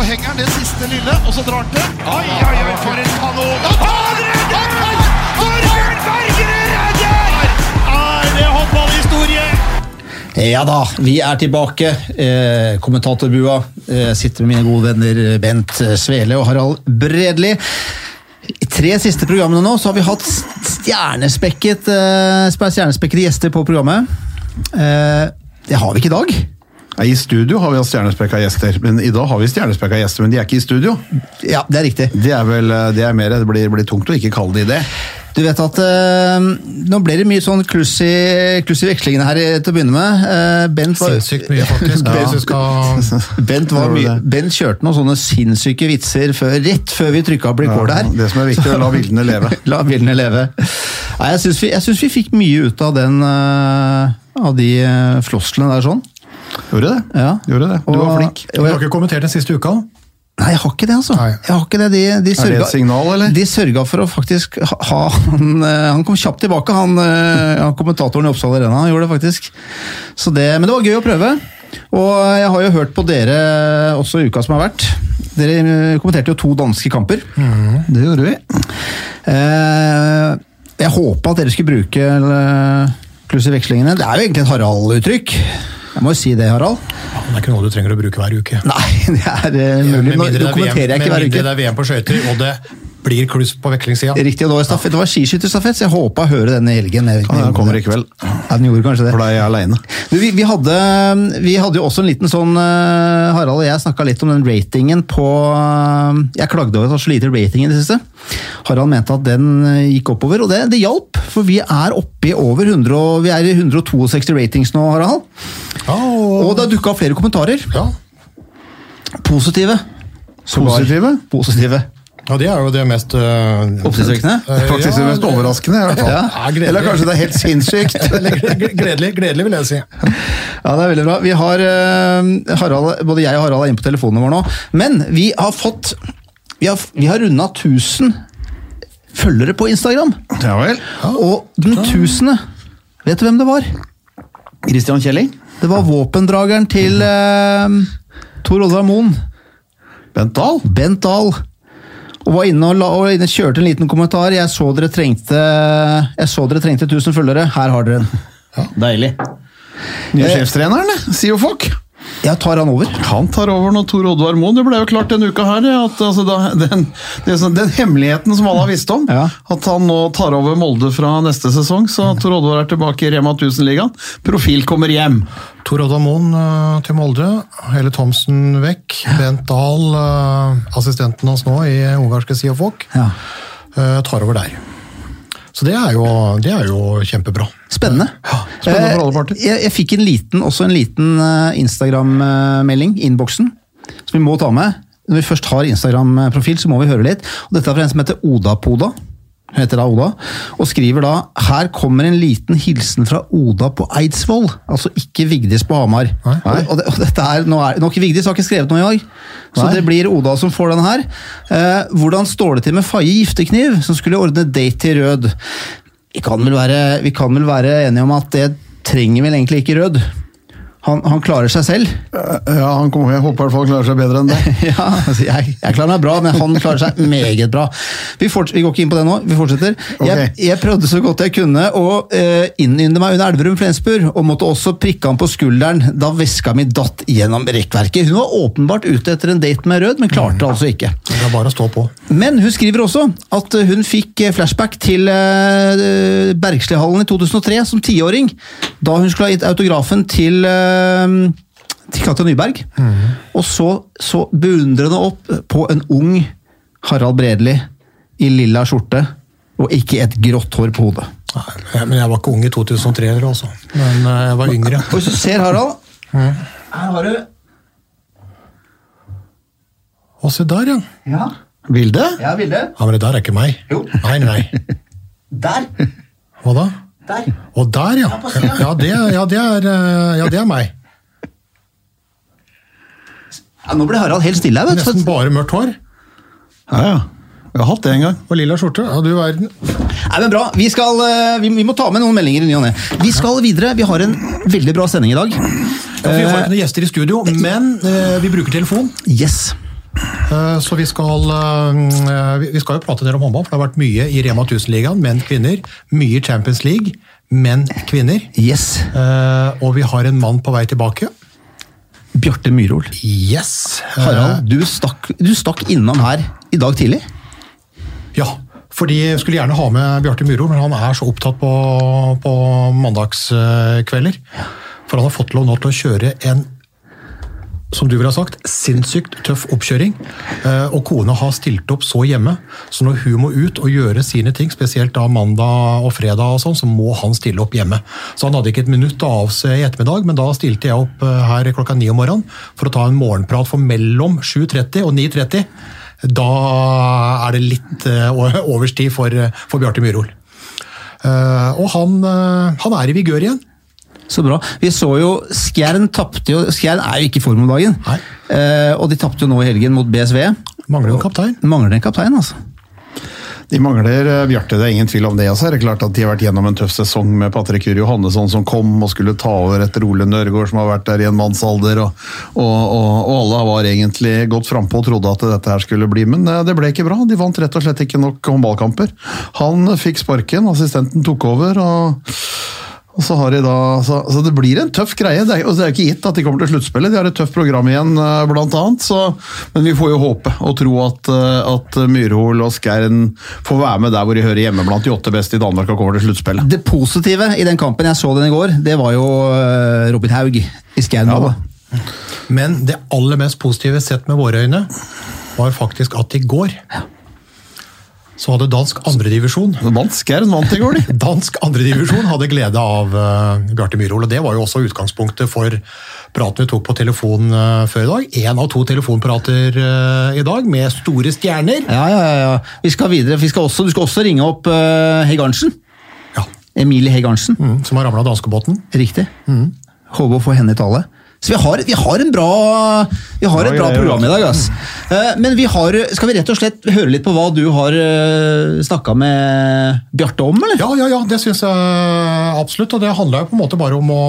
så henger han det siste lille, og så drar han til. Oi, oi, oi, for en kanon! Han redder! Torbjørn Bergerud redder! Er det håndballhistorie? Ja da, vi er tilbake. Eh, kommentatorbua. Eh, sitter med mine gode venner Bent Svele og Harald Bredli. I tre siste programmene nå så har vi hatt stjernespekket, eh, stjernespekkede gjester på programmet. Eh, det har vi ikke i dag. Ja, I studio har vi hatt stjernespekka gjester, men i dag har vi stjernespekka gjester, men de er ikke i studio. Ja, det er riktig. Det er vel, eh, det er mer, det blir, blir tungt å ikke kalle de det. Du vet at øh, Nå ble det mye sånn kluss i, kluss i vekslingene her til å begynne med. Uh, Bent var, Sinnssykt mye, faktisk. ja. Bent, var mye, Bent kjørte noen sånne sinnssyke vitser før, rett før vi trykka på record her. Ja, det som er viktig, er å la bildene leve. La bildene leve. Nei, jeg syns vi, vi fikk mye ut av den uh, Av de flosklene der sånn. Gjorde det? Ja. Gjorde det. Du var flink. Du har ikke kommentert den siste uka? Nei, jeg har ikke det, altså. Nei. Jeg har ikke det. De, de Er det et signal, eller? De sørga for å faktisk ha ha- han, eh, han kom kjapt tilbake, han, eh, han kommentatoren i Oppsal Arena. Han gjorde det faktisk. Så det, men det var gøy å prøve. Og jeg har jo hørt på dere også i uka som har vært. Dere eh, kommenterte jo to danske kamper. Det gjorde vi. Eh, jeg håpa at dere skulle bruke kluss i vekslingene. Det er jo egentlig et Harald-uttrykk. Jeg må jo si det, Harald. Ja, Det er ikke noe du trenger å bruke hver uke. Nei, det er eh, mulig. Nå, nå er kommenterer jeg ikke hver uke. med mindre det er VM på skøyter, og det blir kluss på veklingssida. Riktig, og det var, stafett, det var skiskytterstafett, så jeg håpa å høre denne helgen. Jeg Ja, den kommer i kveld, Ja, den gjorde kanskje det. for da er jeg aleine. Vi, vi, hadde, vi hadde jo også en liten sånn eh, Harald og jeg snakka litt om den ratingen på eh, Jeg klagde over at det var så lite rating i det siste. Harald mente at den eh, gikk oppover, og det, det hjalp. For vi er oppe i over 100, vi er i 162 ratings nå, Harald. Ja, og, Og det har dukka opp flere kommentarer. ja. Positive. Positive? Positive. Ja, det er jo det mest øh, Oppsiktsvekkende. Faktisk det mest overraskende. i hvert fall. Ja. Ja. Eller kanskje det er helt sinnssykt. Gledelig, gledelig, vil jeg si. Ja, det er veldig bra. Vi har, eh, Harald, både jeg og Harald er inne på telefonene våre nå. Men vi har fått Vi har, vi har runda 1000 følgere på Instagram. Ja vel. Og den tusende Vet du hvem det var? Christian Kjelling? Det var våpendrageren til øh, Tor Oddvar Moen. Bent Dahl? Bent Dahl. Og var inne og, la, og inne kjørte en liten kommentar. Jeg så dere trengte Jeg så dere trengte 1000 følgere. Her har dere den. Deilig. Nye Eh. sjefstreneren, sier jo folk. Jeg tar han over. Han tar over nå Tor Oddvar Moen. Det ble jo klart denne uka her, at altså, da, den, det, den hemmeligheten som alle har visst om, Ja. at han nå tar over Molde fra neste sesong, så Tor Oddvar er tilbake i Rema 1000-ligaen. Profil kommer hjem. Tor Oddvar Moen eh, til Molde, Hele Thomsen vekk, Bent Dahl, eh, assistenten hans nå i ungarske Siofok, Ja. eh, tar over der. Så det er jo, det er jo kjempebra. Spennende. spennende for alle Eh, parter. Jeg, jeg fikk en liten, også en liten eh, Instagram-melding, innboksen, som vi må ta med. Når vi først har Instagram-profil, så må vi høre litt. Og dette er fra en som heter Oda-Poda. Heter da Oda, og skriver da Her kommer en liten hilsen fra Oda på Eidsvoll. Altså ikke Vigdis på Hamar. Nei. Og, og dette er, nå er, nok Vigdis har ikke skrevet noe i dag, så Nei. det blir Oda som får den her. Eh, hvordan står det til med Faye Giftekniv, som skulle ordne date til Rød? Vi kan vel være, vi kan vel være enige om at det trenger vel egentlig ikke Rød. Han, han klarer seg selv. Ja, han kommer, Jeg håper i hvert fall han klarer seg bedre enn det. Ja, altså jeg, jeg klarer meg bra, men han klarer seg meget bra. Vi, forts- vi går ikke inn på det nå, vi fortsetter. Jeg, jeg prøvde så godt jeg kunne å uh, innynde meg under Elverum-Flensburg, og måtte også prikke han på skulderen da veska mi datt gjennom rekkverket. Hun var åpenbart ute etter en date med Rød, men klarte altså ikke. Det er bare å stå på. Men hun skriver også at hun fikk eh, flashback til uh, Bergslihallen i 2003 som tiåring, da hun skulle ha gitt autografen til eh, til Katja Nyberg. Og så, så beundrende opp på en ung Harald Bredli i lilla skjorte og ikke et grått hår på hodet. Nei, Men jeg var ikke ung i 2003 altså. Men eh, jeg var yngre. Og hvis du ser Harald Her har du Å, se der, ja. Ja, Vilde? ja Vilde. Ja, Men det der er ikke meg. Jo. Nei, nei. Der. Hva da? Der. Og der, ja. Ja, det, ja, det er, eh, ja, det er meg. Ja, nå ble Harald helt stille her. vet Nesten bare mørkt hår Ja, ja. Vi har hatt det en gang. og lilla skjorte. Ja, du verden. Nei, men bra. Vi, skal, eh, vi, vi må ta med noen meldinger i ny og ne. Vi skal videre. Vi har en veldig bra sending i dag. Ja, vi har ikke noen gjester i studio, men eh, vi bruker telefon. Yes. Eh, Så vi skal, eh, vi- skal jo prate en del om håndball, for det har vært mye i Rema 1000-ligaen, menn, kvinner. Mye i Champions League, menn, kvinner. Yes. Eh, Og vi har en mann på vei tilbake. Bjarte Myrhol. Yes! Harald, du stakk, du stakk innom her i dag tidlig. Ja, fordi jeg skulle gjerne ha med Bjarte Myrhol, men han er så opptatt på, på mandagskvelder. For han har fått lov nå til å kjøre en som du ville ha sagt, sinnssykt tøff oppkjøring. Eh, Og kona har stilt opp så hjemme, så når hun må ut og gjøre sine ting, spesielt da mandag og fredag, og sånn, så må han stille opp hjemme. Så han hadde ikke et minutt av seg i ettermiddag, men da stilte jeg opp eh, her klokka ni om morgenen for å ta en morgenprat for mellom 7.30 og 9.30. Da er det litt eh, overstid for, for Bjarte Myhrol. Og han, han er i vigør igjen. Så bra. Vi så jo Skjern tapte jo Skjern er jo ikke i form om dagen. Eh, og de tapte jo nå i helgen mot BSV. Mangler en kaptein. Mangler en kaptein, altså. De mangler eh, Bjarte, det er ingen tvil om det. Altså. Det er klart at De har vært gjennom en tøff sesong med Patrick Uri Johannesson som kom og skulle ta over etter Ole Nørgaard som har vært der i en mannsalder. Og, og, og, og alle var egentlig godt frampå og trodde at dette her skulle bli, men eh, det ble ikke bra. De vant rett og slett ikke nok håndballkamper. Han fikk sparken, assistenten tok over. og og så har de da, så, så Det blir en tøff greie. Det er, og det er jo ikke gitt at de kommer til sluttspillet. De har et tøft program igjen, eh, blant annet. Så, men vi får jo håpe og tro at, eh, at Myrhol og Skjern får være med der hvor de hører hjemme blant de åtte beste i Danmark og kommer til sluttspillet. Det positive i den kampen, jeg så den i går, det var jo eh, Robin Haug i Skjern. Ja. Men det aller mest positive sett med våre øyne, var faktisk at i går så hadde dansk andredivisjon Dansk er en vant i går, de. Dansk andredivisjon hadde glede av uh, Bjarte Myhrol, og det var jo også utgangspunktet for praten vi tok på telefon uh, før i dag. Én av to telefonprater uh, i dag, med store stjerner. Ja, ja, ja. Vi skal videre. Vi skal også, du skal også ringe opp uh, Hegg Arntzen. Ja, Emilie Hegg Arntzen. mm, Som har ramla danskebåten. Riktig. Håper å få henne i tale. Så vi har, vi har, en bra, vi har et Bra program i dag. ass. Eh, Men vi har, skal vi rett og slett høre litt på hva du har snakka med Bjarte om, eller? Ja, ja, ja, det syns jeg absolutt. Og det handla jo på en måte bare om å,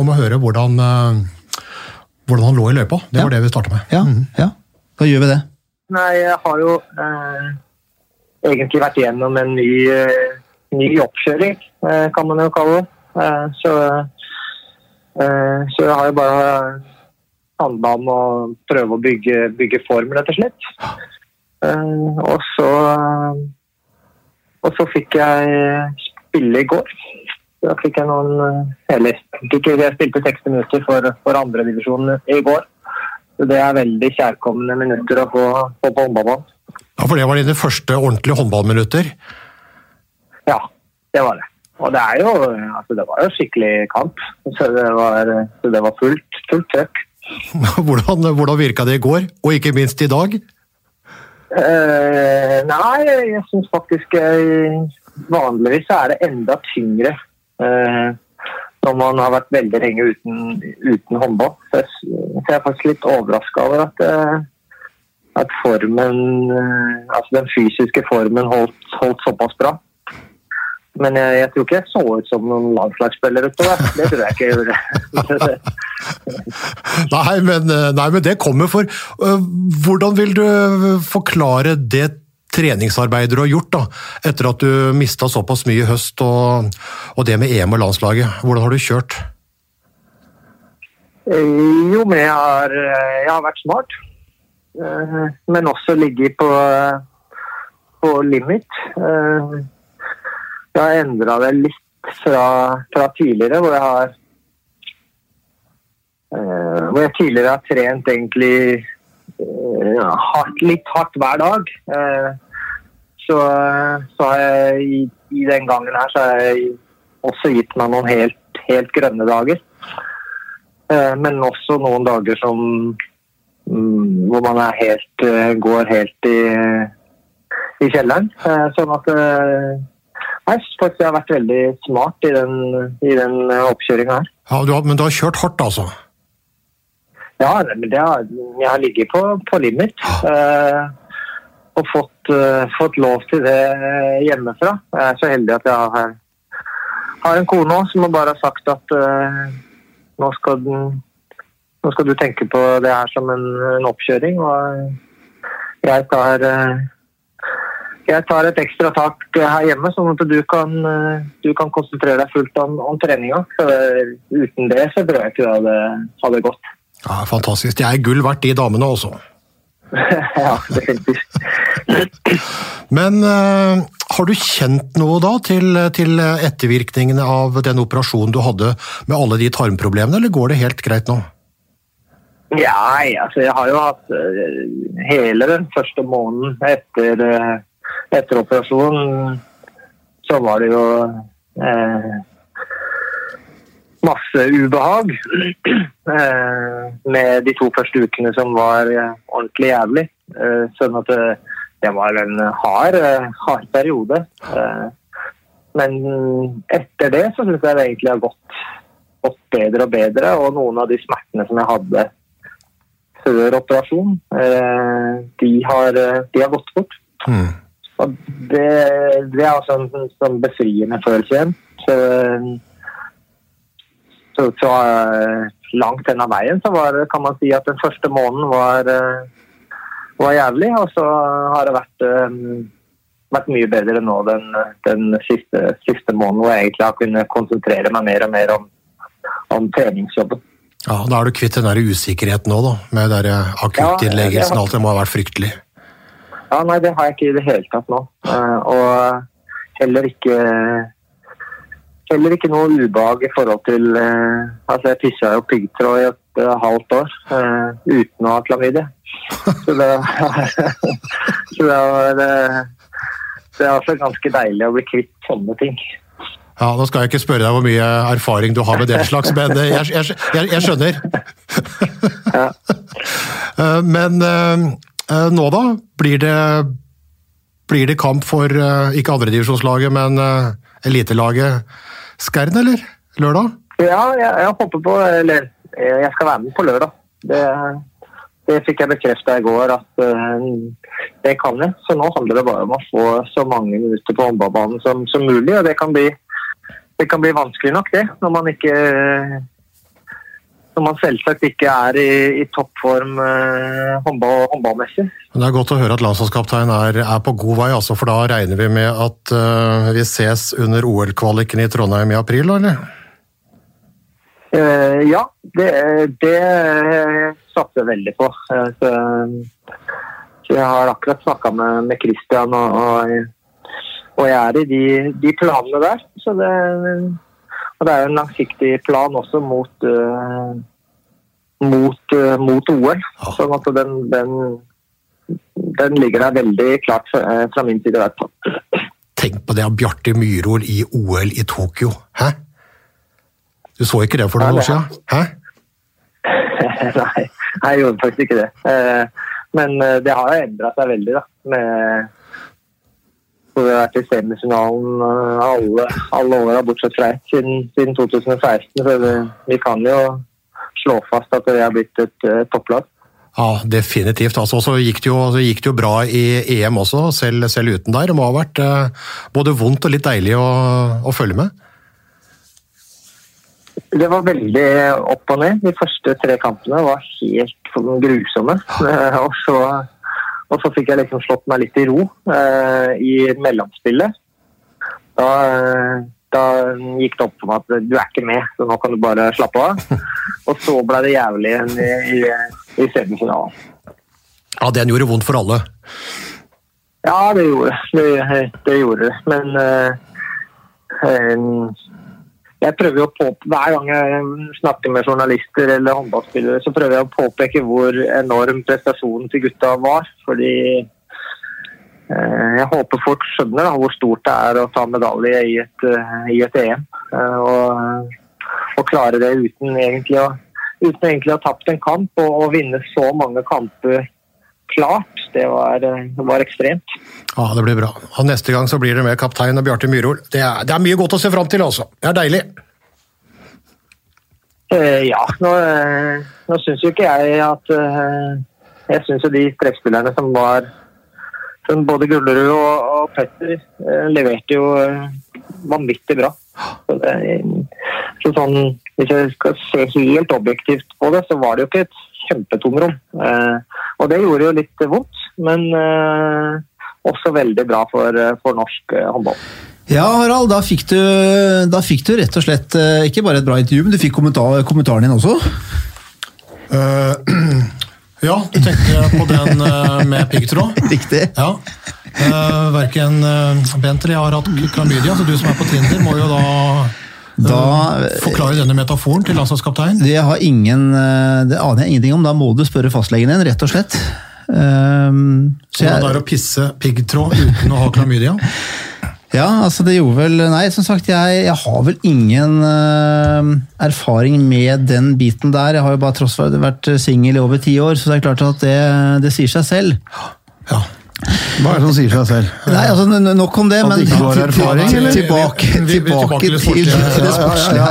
om å høre hvordan, eh, hvordan han lå i løypa. Det Ja. var det vi starta med. Ja, ja. Da gjør vi det. Nei, jeg har jo eh, egentlig vært gjennom en ny, eh, ny oppkjøring, eh, kan man jo kalle det. Eh, så, eh, så jeg har jo bare handla om å prøve å bygge, bygge form, rett og slett. Eh, og så Og så fikk jeg spille i går. Da fikk jeg noen eh, Eller jeg spilte 60 minutter for, for andredivisjonen i går. Så det er veldig kjærkomne minutter å få, få på håndballbanen. Ja, For det var dine første ordentlige håndballminutter. Ja, det var det. Og det er jo altså det var jo skikkelig kamp. Så det var, så det var fullt, fullt trøkk. Hvordan, hvordan virka det i går, og ikke minst i dag? Eh, nei, jeg syns faktisk jeg, Vanligvis er det enda tyngre eh, når man har vært veldig lenge uten, uten håndball. Så jeg, så jeg er faktisk litt overraska over at, eh, at formen eh, Altså den fysiske formen holdt, holdt såpass bra. Men jeg, jeg tror ikke jeg så ut som noen landslagsspiller utover. Det tror jeg ikke jeg gjorde. Nei, men, eh, nei, men det kommer for. øh, Hvordan vil du forklare det treningsarbeidet du har gjort da, etter at du mista såpass mye i høst, og, og det med EM og landslaget? Hvordan har du kjørt? Eh, Jo, men jeg har, eh, jeg har vært smart. Eh, Men også ligget på, på limit. Jeg har endra det litt fra, fra tidligere, hvor jeg har eh, Hvor jeg tidligere har trent egentlig eh, hardt, litt hardt hver dag. Eh, Så, så har jeg i, i den gangen her så har jeg også gitt meg noen helt, helt grønne dager. Men også noen dager som mm, hvor man helt, går helt i, i kjelleren. Sånn at jeg syns jeg har vært veldig smart i den, i den oppkjøringa her. Ja, du har, men du har kjørt hardt, altså? Ja, men det har, jeg har ligget på, på limit. eh, og fått, eh, fått lov til det hjemmefra. Jeg er så heldig at jeg har, har en kone òg som bare har sagt at eh, nå, skal den, nå skal du tenke på det her som en, en oppkjøring. Og jeg tar eh, jeg tar et ekstra tak her hjemme, sånn at du kan, eh, du kan konsentrere deg fullt om, om treninga. Eh, uten det så tror jeg ikke det hadde, hadde gått. Ja, Fantastisk. De er gull verdt, de damene også. ja, definitivt. Men uh, har du kjent noe da til, til ettervirkningene av den operasjonen du hadde med alle de tarmproblemene, eller går det helt greit nå? Ja, altså jeg har jo hatt uh, hele den første måneden etter, eh, etter operasjonen, så var det jo eh, masse ubehag. Eh, med de to første ukene som var eh, ordentlig jævlig. Eh, sånn at det, var en hard, hard periode. Men etter det så syns jeg det egentlig har gått, gått bedre og bedre. Og noen av de smertene som jeg hadde før operasjon, de, har, de har gått bort. Mm. Og det, det er også en sånn, sånn befriende følelse igjen. Så, så, så eh, langt denne veien så var, kan man si at den første måneden var, eh, var jævlig, og så har det vært, eh, vært mye bedre nå den, den siste, siste måneden hvor jeg egentlig har kunnet konsentrere meg mer og mer om, om treningsjobben. Ja, Da er du kvitt den der usikkerheten nå, da, med akuttinnleggelsen Ja, og alt. Det må ha vært fryktelig. Ja, nei, det har jeg ikke i det hele tatt nå. Eh, og heller ikke Heller ikke noe ubehag i forhold til eh, Altså, jeg pissa jo piggtråd i et eh, halvt år uten å ha klamydia. Så det Så det var det, er altså ganske deilig å bli kvitt sånne ting. Ja, Nå skal jeg ikke spørre deg hvor mye erfaring du har med den slags, men jeg, jeg, jeg, skjønner. Ja. Men nå da? Blir det, blir det kamp for eh, ikke andredivisjonslaget, men eh, elitelaget Skern, eller? Lørdag? Ja, jeg, jeg håper på Eller eh, jeg skal være med på lørdag. Det, det fikk jeg bekrefta i går at uh, det kan jeg. Så nå handler det bare om å få så mange minutter på håndballbanen som, som mulig. Og det kan, bli, det kan bli vanskelig nok, det. Når man ikke når man selvsagt ikke er i, i toppform eh, håndball, håndballmessig. Men Det er godt å høre at landslagskapteinen er, er på god vei, altså, for da regner vi med at eh, vi ses under OL-kvaliken i Trondheim i april, eller? Eh, ja, det, det satser jeg veldig på. Eh, så, så jeg har akkurat snakka med, med Christian, og, og, og jeg er i de, de planene der. Så det, og det er jo en langsiktig plan også mot, uh, mot, uh, mot OL. Sånn at den, den, den ligger der veldig klart fra, eh, fra min side. i hvert fall. Tenk på det av Bjarte Myhrol i OL i Tokyo. Hæ? Du så ikke det for noen Ja, år siden? Hæ? Nei, jeg gjorde faktisk ikke det. Men det har jo endra seg veldig, da. Med hvor vi har vært i semifinalen eh, alle, alle åra bortsett fra ett siden, siden 2016. Så vi, vi kan jo slå fast at vi har blitt et uh, topplag. Ja, definitivt. Altså, så gikk det, jo, gikk det jo bra i EM også, selv, selv uten der. Det må ha vært eh, både vondt og litt deilig å, å følge med. Det var veldig opp og ned. De første tre kampene var helt grusomme. Og så, og så fikk jeg liksom slått meg litt i ro eh, i mellomspillet. Da, eh, da gikk det opp for meg at du er ikke med, så nå kan du bare slappe av. Og så ble det jævlig i, i, i semifinalen. Ja, den gjorde vondt for alle. Ja, det gjorde det. Det gjorde det. Men eh, eh, jeg prøver jo å på, Hver gang jeg snakker med journalister eller håndballspillere, så prøver jeg å påpeke hvor enorm prestasjonen til gutta var. Fordi eh, jeg håper folk skjønner da, hvor stort det er å ta medalje i et, eh, i et EM. Eh, og, og klare det uten egentlig å, uten egentlig å ha tapt en kamp og, og vinne så mange kamper klart. Det var, det var ekstremt. Ja, det blir bra. Og Neste gang så blir det med kaptein og Bjarte Myrhol. Det, det er mye godt å se fram til, altså. Det er deilig. Uh, ja, nå, uh, nå syns jo ikke jeg at uh, Jeg syns jo de trekkspillerne som var som Både Gullerud og, og Petter leverte jo vanvittig bra. Så det, så sånn, hvis jeg skal se helt objektivt på det, så var det jo ikke et kjempetomrom. Eh, og det gjorde jo litt vondt. men eh, også veldig bra for, eh, for norsk eh, håndball. Ja, Harald, da fikk, du, da fikk du rett og slett ikke bare et bra intervju, men du fikk kommentar, kommentaren din også. Uh, ja, du tenker på den med piggtråd? Riktig. Ja. Uh, verken uh, Bent eller jeg har hatt klamydia, så du som er på Tinder, må jo da, Da, forklare denne metaforen til landslagskaptein. det, har ingen, eh, det aner jeg ingenting om, da må du spørre fastlegen din, rett og slett. Um, så Hvordan det er å pisse piggtråd uten å ha klamydia. ja, altså det gjorde vel Nei, som sagt, jeg, jeg har vel ingen uh, erfaring med den biten der. Jeg har jo bare tross vært singel i over ti år, så det er klart at det, det sier seg selv. Ja. Hva er det som sier seg selv? Nei, altså Nok om det, men tilbake, til det sportslige.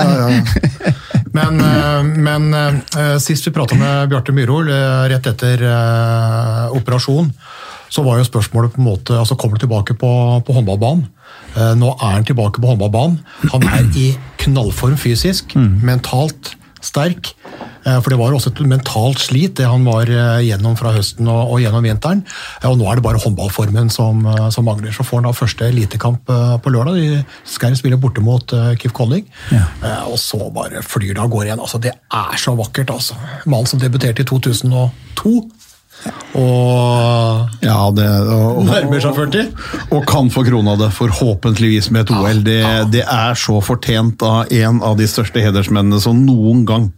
Men, eh, men eh, sist vi prata med Bjarte Myhrol, eh, rett etter eh, operasjon, så var jo spørsmålet på en måte altså Kommer du tilbake på, på håndballbanen? Eh, Nå er han tilbake på håndballbanen. Han er i knallform fysisk, mentalt sterk. Eh, For det var også et mentalt slit, det han var eh, gjennom fra høsten og, og gjennom vinteren. Eh, Og nå er det bare håndballformen som, som mangler. Så får han da første elitekamp på lørdag. De skal spille borte mot Kif Colling. ja. Og så bare flyr det av gårde igjen. Altså, det er så vakkert, altså. Mannen som debuterte i 2002. Og Ja, det, og, nærmer seg 40. og kan få krona det, forhåpentligvis med et OL. Det, det er så fortjent av en av de største hedersmennene som noen gang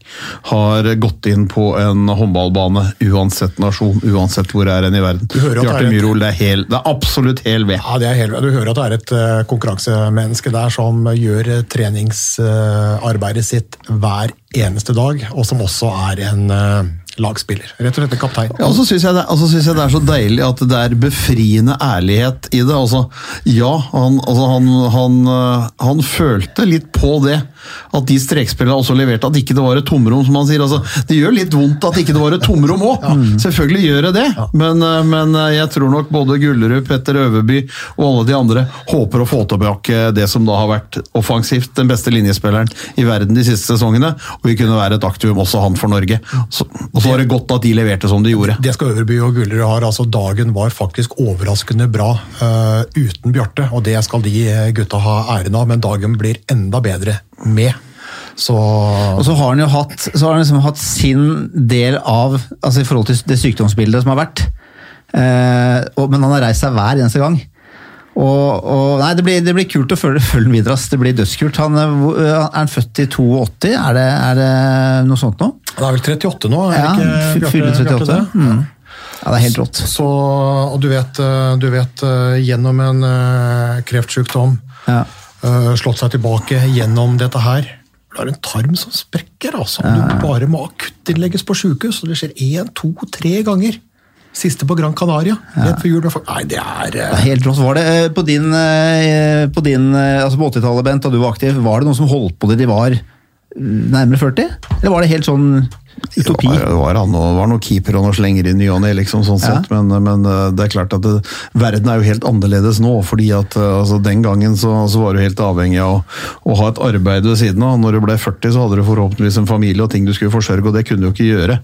har gått inn på en håndballbane, uansett nasjon, uansett hvor det er en i verden. Du hører at det er Bjarte Myhrol, det, er hel- det er absolutt hel ved. Ja, det er helt, Du hører at det er et eh, konkurransemenneske der som gjør eh, treningsarbeidet sitt hver eneste dag, og som også er en eh, lagspiller. Rett og slett en kaptein. Ja, og så syns jeg, jeg det er så deilig at det er befriende ærlighet i det. Altså, ja, han, altså, han, han, øh, han følte litt på det. At de strekspillerne også leverte at ikke det var et tomrom, som han sier. Altså, det gjør litt vondt at ikke det var et tomrom òg. Selvfølgelig gjør det det, men, øh, men øh, jeg tror nok både Gullerud, Petter Øverby og alle de andre håper å få tilbake det som da har vært offensivt den beste linjespilleren i verden de siste sesongene. Og vi kunne være et aktivum, også han for Norge. Så, og så var det godt at de leverte som de gjorde. Det skal Øverby og Gullerud ha. altså Dagen var faktisk overraskende bra uh, uten Bjarte, og det skal de eh, gutta ha æren av, men dagen blir enda bedre med. Så Og så har han jo hatt, så har han liksom hatt sin del av altså i forhold til det sykdomsbildet som har vært. Uh, og, men han har reist seg hver eneste gang. Og, og nei, det blir, det blir kult å følge, følge videre. ass. Det blir dødskult. Han, er han født i 82? Er det, er det noe sånt nå? Han er vel 38 nå? er Ja, ikke fyller 38. det? Mm. Ja, det er helt rått. Så, og du vet, eh, du vet eh, gjennom en eh, kreftsykdom, Ja. eh, slått seg tilbake gjennom dette her. Du har en tarm som sprekker, altså. Du bare må akuttinnlegges på sykehus, og det skjer én, to, tre ganger. Siste på Gran Canaria, rett før jul. Nei, det er Det er helt rått. Var det eh, på din, eh, på din altså på 80-tallet, Bent, da du var aktiv, var det noen som holdt på det de var nærmere 40? Eller var det helt sånn utopi? Var, det var, han, og- var noen keeper og noen slenger i ny og ne, liksom, sånn Ja. sett. Men, men eh, det er klart at det, verden er jo helt annerledes nå. fordi at eh, altså, Den gangen så, så var du helt avhengig av å, å ha et arbeid ved siden av. Når du ble 40, så hadde du forhåpentligvis en familie og ting du skulle forsørge, og det kunne du jo ikke gjøre.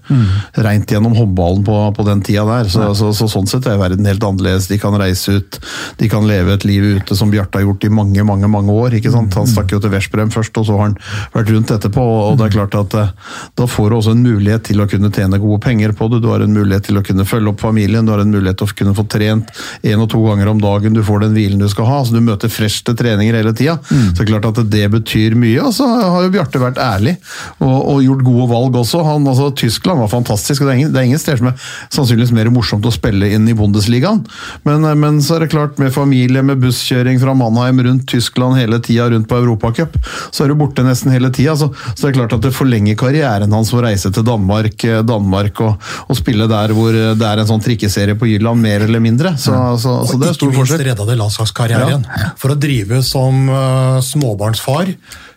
Rent gjennom håndballen på, på den tida der. Så, så, så, sånn sett er verden helt annerledes. De kan reise ut, de kan leve et liv ute som Bjarte har gjort i mange mange, mange år. ikke sant? Han stakk jo til Veszprem først, og så har han vært rundt etterpå. og det er klart at eh, Da får du også en mulighet til å kunne tjene gode penger på det. Du har en mulighet til å kunne følge opp familien, du har en mulighet til å kunne få trent én og to ganger om dagen. Du får den hvilen du skal ha. så Du møter fresh til treninger hele tida. Så det er klart at det betyr mye. Og så har jo Bjarte vært ærlig og, og gjort gode valg også. Han, altså, Tyskland var fantastisk, og det er ingen, det er ingen steder som er sannsynligvis mer morsomt å spille inn i Bundesligaen. Men, men så er det klart, med familie, med busskjøring fra Mannheim rundt Tyskland hele tida, rundt på Europacup, så er du borte nesten hele tida. Så, så det er klart at det forlenger karrieren hans å reise til Danmark, eh, Danmark og, og spille der hvor det er en sånn trikkeserie på Jylland, mer eller mindre. Så, så, så det er Og ikke minst forskjell. redda det landslagskarrieren. For å drive som uh, småbarnsfar,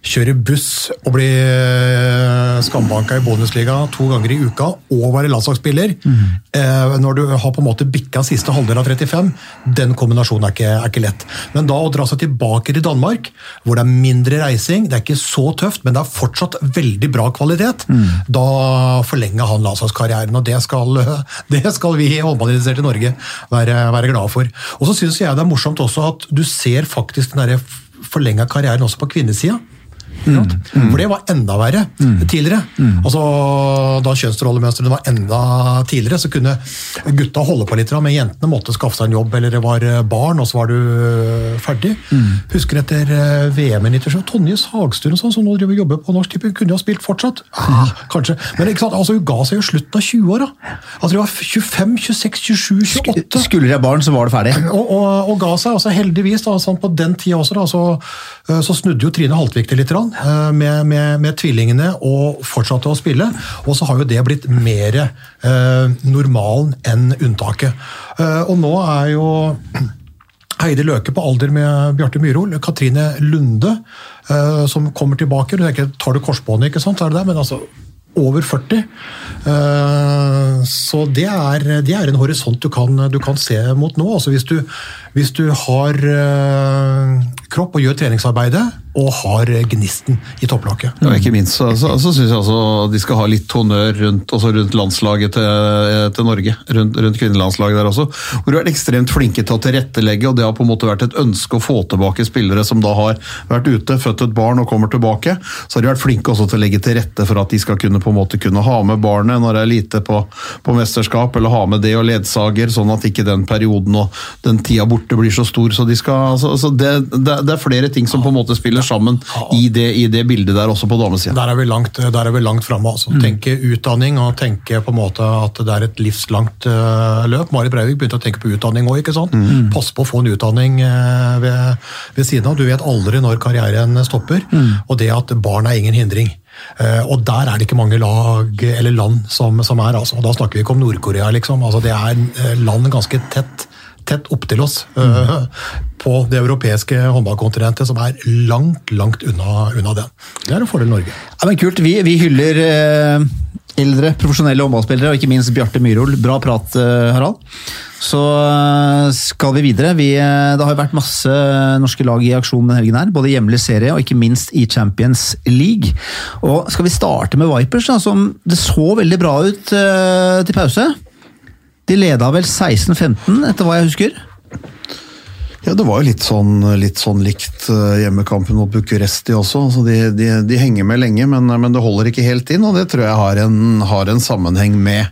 kjøre buss og bli eh, skambanka i Bundesliga to ganger i uka og være landslagsspiller, mm. når du har på en måte bikka siste halvdel av 35, den kombinasjonen er ikke, er ikke lett. Men da å dra seg tilbake til Danmark, hvor det er mindre reising, det er ikke så tøft, men det er fortsatt veldig bra kvalitet, da forlenger han landslagskarrieren. Og det skal, det skal vi håndballinteresserte i Norge være, være glade for. Og så syns jeg det er morsomt også at du ser faktisk den forlenga karrieren også på kvinnesida. Ikke mm. For det var enda verre tidligere. Altså, Da kjønnsrollemønstrene var enda tidligere, så kunne gutta holde på litt, men jentene måtte skaffe seg en jobb, eller det var barn, og så var du ferdig. ferdig. Husker etter øh, VM i 97, Tonje Sagstuen sånn, som nå driver og jobber på Norsk Tipping, kunne jo ha spilt fortsatt. Ah, kanskje. Men ikke sant? Altså, hun ga seg jo slutten av 20-åra. Altså, de var 25, 26, 27, 28 Skulle de ha barn, så var det ferdig. og, og, og ga seg. altså Heldigvis, da, sånn på den tida også, da, så, eh, så snudde jo Trine Haltvik det litt grann, eh, med, med, med tvillingene og fortsatte å spille. Og så har jo det blitt mer eh, normalen enn unntaket. Eh, og nå er jo Heidi Løke på alder med Bjarte Myhrol, Katrine Lunde som kommer tilbake. Du tenker, Tar du korsbåndet, ikke sant? Er det der? Men altså over 40. Eh, Så det er, det er en horisont du kan, du kan se mot nå. Altså hvis, du, hvis du har eh, kropp og gjør treningsarbeidet, og har gnisten i topplokket. Ja, ikke minst så, så, så syns jeg også de skal ha litt honnør rundt, rundt landslaget til, til Norge. Rundt, rundt kvinnelandslaget der også. Hvor de har vært ekstremt flinke til å tilrettelegge, og det har på en måte vært et ønske å få tilbake spillere som da har vært ute, født et barn og kommer tilbake. Så har de vært flinke også til å legge til rette for at de skal kunne på en måte kunne ha med barnet når det er lite på, på mesterskap, eller ha med det og ledsager, sånn at ikke den perioden og den tida borte blir så stor. Så, de skal, altså, altså det, det, det er flere ting som på en måte spiller sammen i det, i det bildet der, også på damesida. Der er vi langt, der er vi langt framme. Altså. Tenke utdanning og tenke på en måte at det er et livslangt uh, løp. Mari Breivik begynte å tenke på utdanning òg. Pass på å få en utdanning uh, ved, ved siden av. Du vet aldri når karrieren stopper. Og det at barn er ingen hindring. Uh, og der er det ikke mange lag eller land som, som er. Altså. Og da snakker vi ikke om Nord-Korea, liksom. Altså, det er land ganske tett tett opptil oss mm. på det europeiske håndballkontinentet, som er langt, langt unna, unna den. Det er en fordel Norge. Ja, men Kult. Vi, vi hyller eh, eldre profesjonelle håndballspillere, og ikke minst Bjarte Myhrol. Bra prat, eh, Harald. Så eh, skal vi videre. Vi, eh, det har jo vært masse norske lag i aksjon denne helgen, her, både hjemlig serie og ikke minst i Champions League. Og Skal vi starte med Vipers, da, som det så veldig bra ut eh, til pause? De leda vel 16-15, etter hva jeg husker? Ja, det var jo litt sånn litt, sånn likt eh, hjemmekampen mot Bucuresti også. Altså de, de, de, henger med lenge, men, men, det holder ikke helt inn, og det tror jeg har en, har en sammenheng med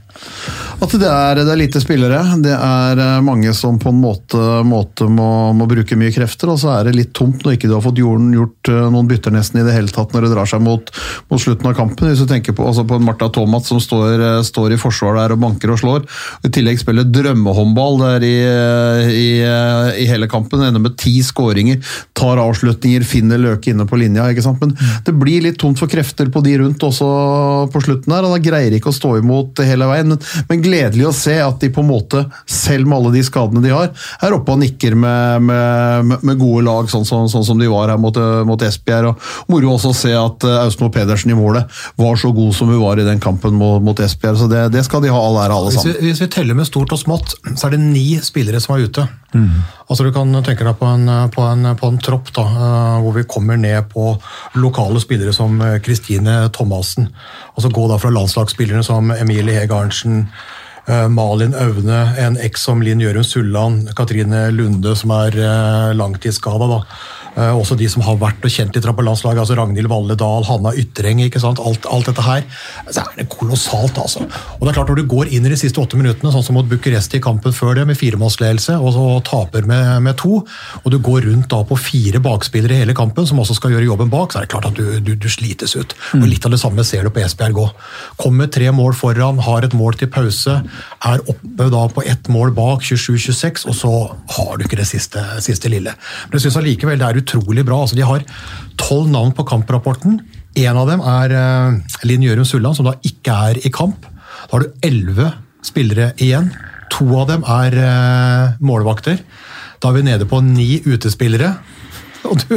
at det er, det er, lite spillere. Det er eh, mange som på en måte, måte må, må, bruke mye krefter, og så er det litt tomt når ikke du har fått jorden, gjort eh, noen bytter nesten i det hele tatt når det drar seg mot, mot slutten av kampen. Hvis du tenker på, altså på en Martha Thomas som står, står, i forsvar der og banker og slår. I tillegg spiller drømmehåndball der i, i, i hele kampen. Ender med ti skåringer, tar avslutninger, finner Løke inne på linja. ikke sant? Men det blir litt tomt for krefter på de rundt også på slutten her. og da greier ikke å stå imot hele veien. Men, men gledelig å se at de på en måte, selv med alle de skadene de har, er oppe og nikker med, med, med gode lag, sånn, sånn, sånn, som de var her mot, mot Esbjerg. og Moro også å se at Austmo Pedersen i målet var så god som hun var i den kampen mot, mot Esbjerg. så det, det, skal de ha all ære, alle sammen. Hvis vi, hvis vi, teller med stort og smått, så er det ni spillere som er ute. Mm. Altså Du kan tenke deg på en, på en, på en tropp da, hvor vi kommer ned på lokale spillere som Kristine Thomassen. Altså Gå da fra landslagsspillerne som Emilie Hege Arntzen, Malin Aune, en eks som Linn Gjørum Sulland, Katrine Lunde som er langtidsskada. Også de som har vært og kjent litt på landslaget, altså Ragnhild Valle Dahl, Hanna Ytreng. ikke sant, alt, alt, dette her. Så er det kolossalt, altså. Og det er klart Når du går inn i de siste åtte minuttene, sånn som mot Bucuresti i kampen før det, med firemålsledelse, og så taper med, med, to, og du går rundt da på fire bakspillere i hele kampen, som også skal gjøre jobben bak, så er det klart at du, du, du slites ut. Og Litt av det samme ser du på Esbjerg òg. Kommer tre mål foran, har et mål til pause, er oppe da på ett mål bak, 27-26, og så har du ikke det siste, siste lille. Men jeg synes allikevel det er utrolig bra. Altså, de har tolv navn på kamprapporten. En av dem er uh, Linn Gjørum Sulland, som da ikke er i kamp. Da har du elleve spillere igjen. To av dem er uh, målvakter. Da er vi nede på ni utespillere. og du,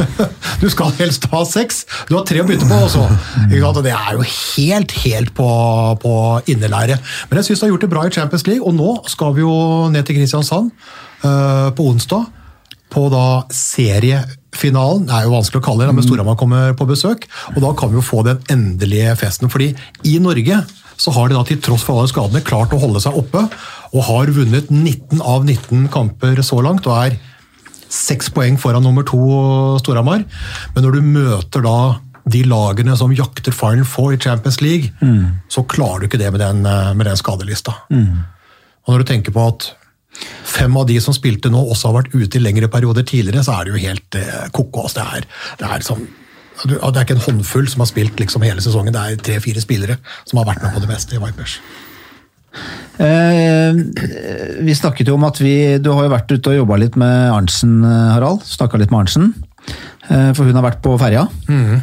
du skal helst ha seks. Du har tre å bytte på også. Og det er jo helt, helt på, på innelære. Men jeg syns du har gjort det bra i Champions League, og nå skal vi jo ned til Kristiansand uh, på onsdag. På da seriefinalen. Det er jo vanskelig å kalle det, men Storhamar kommer på besøk. Og da kan vi jo få den endelige festen. fordi i Norge så har de da til tross for alle skadene klart å holde seg oppe. Og har vunnet 19 av 19 kamper så langt. og er seks poeng foran nummer to Storhamar. Men når du møter da de lagene som jakter Final Four i Champions League, mm. så klarer du ikke det med den, med den skadelista. Mm. Og når du tenker på at fem av de som spilte nå, også har vært ute i lengre perioder tidligere, så er det jo helt eh, kokos. Det det sånn det er ikke en håndfull som har spilt liksom hele sesongen, det er tre-fire spillere som har vært med på det meste i Vipers. Eh, vi snakket jo om at vi Du har jo vært ute og jobba litt med Arntzen, eh, Harald. Snakka litt med Arntzen. Eh, for hun har vært på ferja. Mm.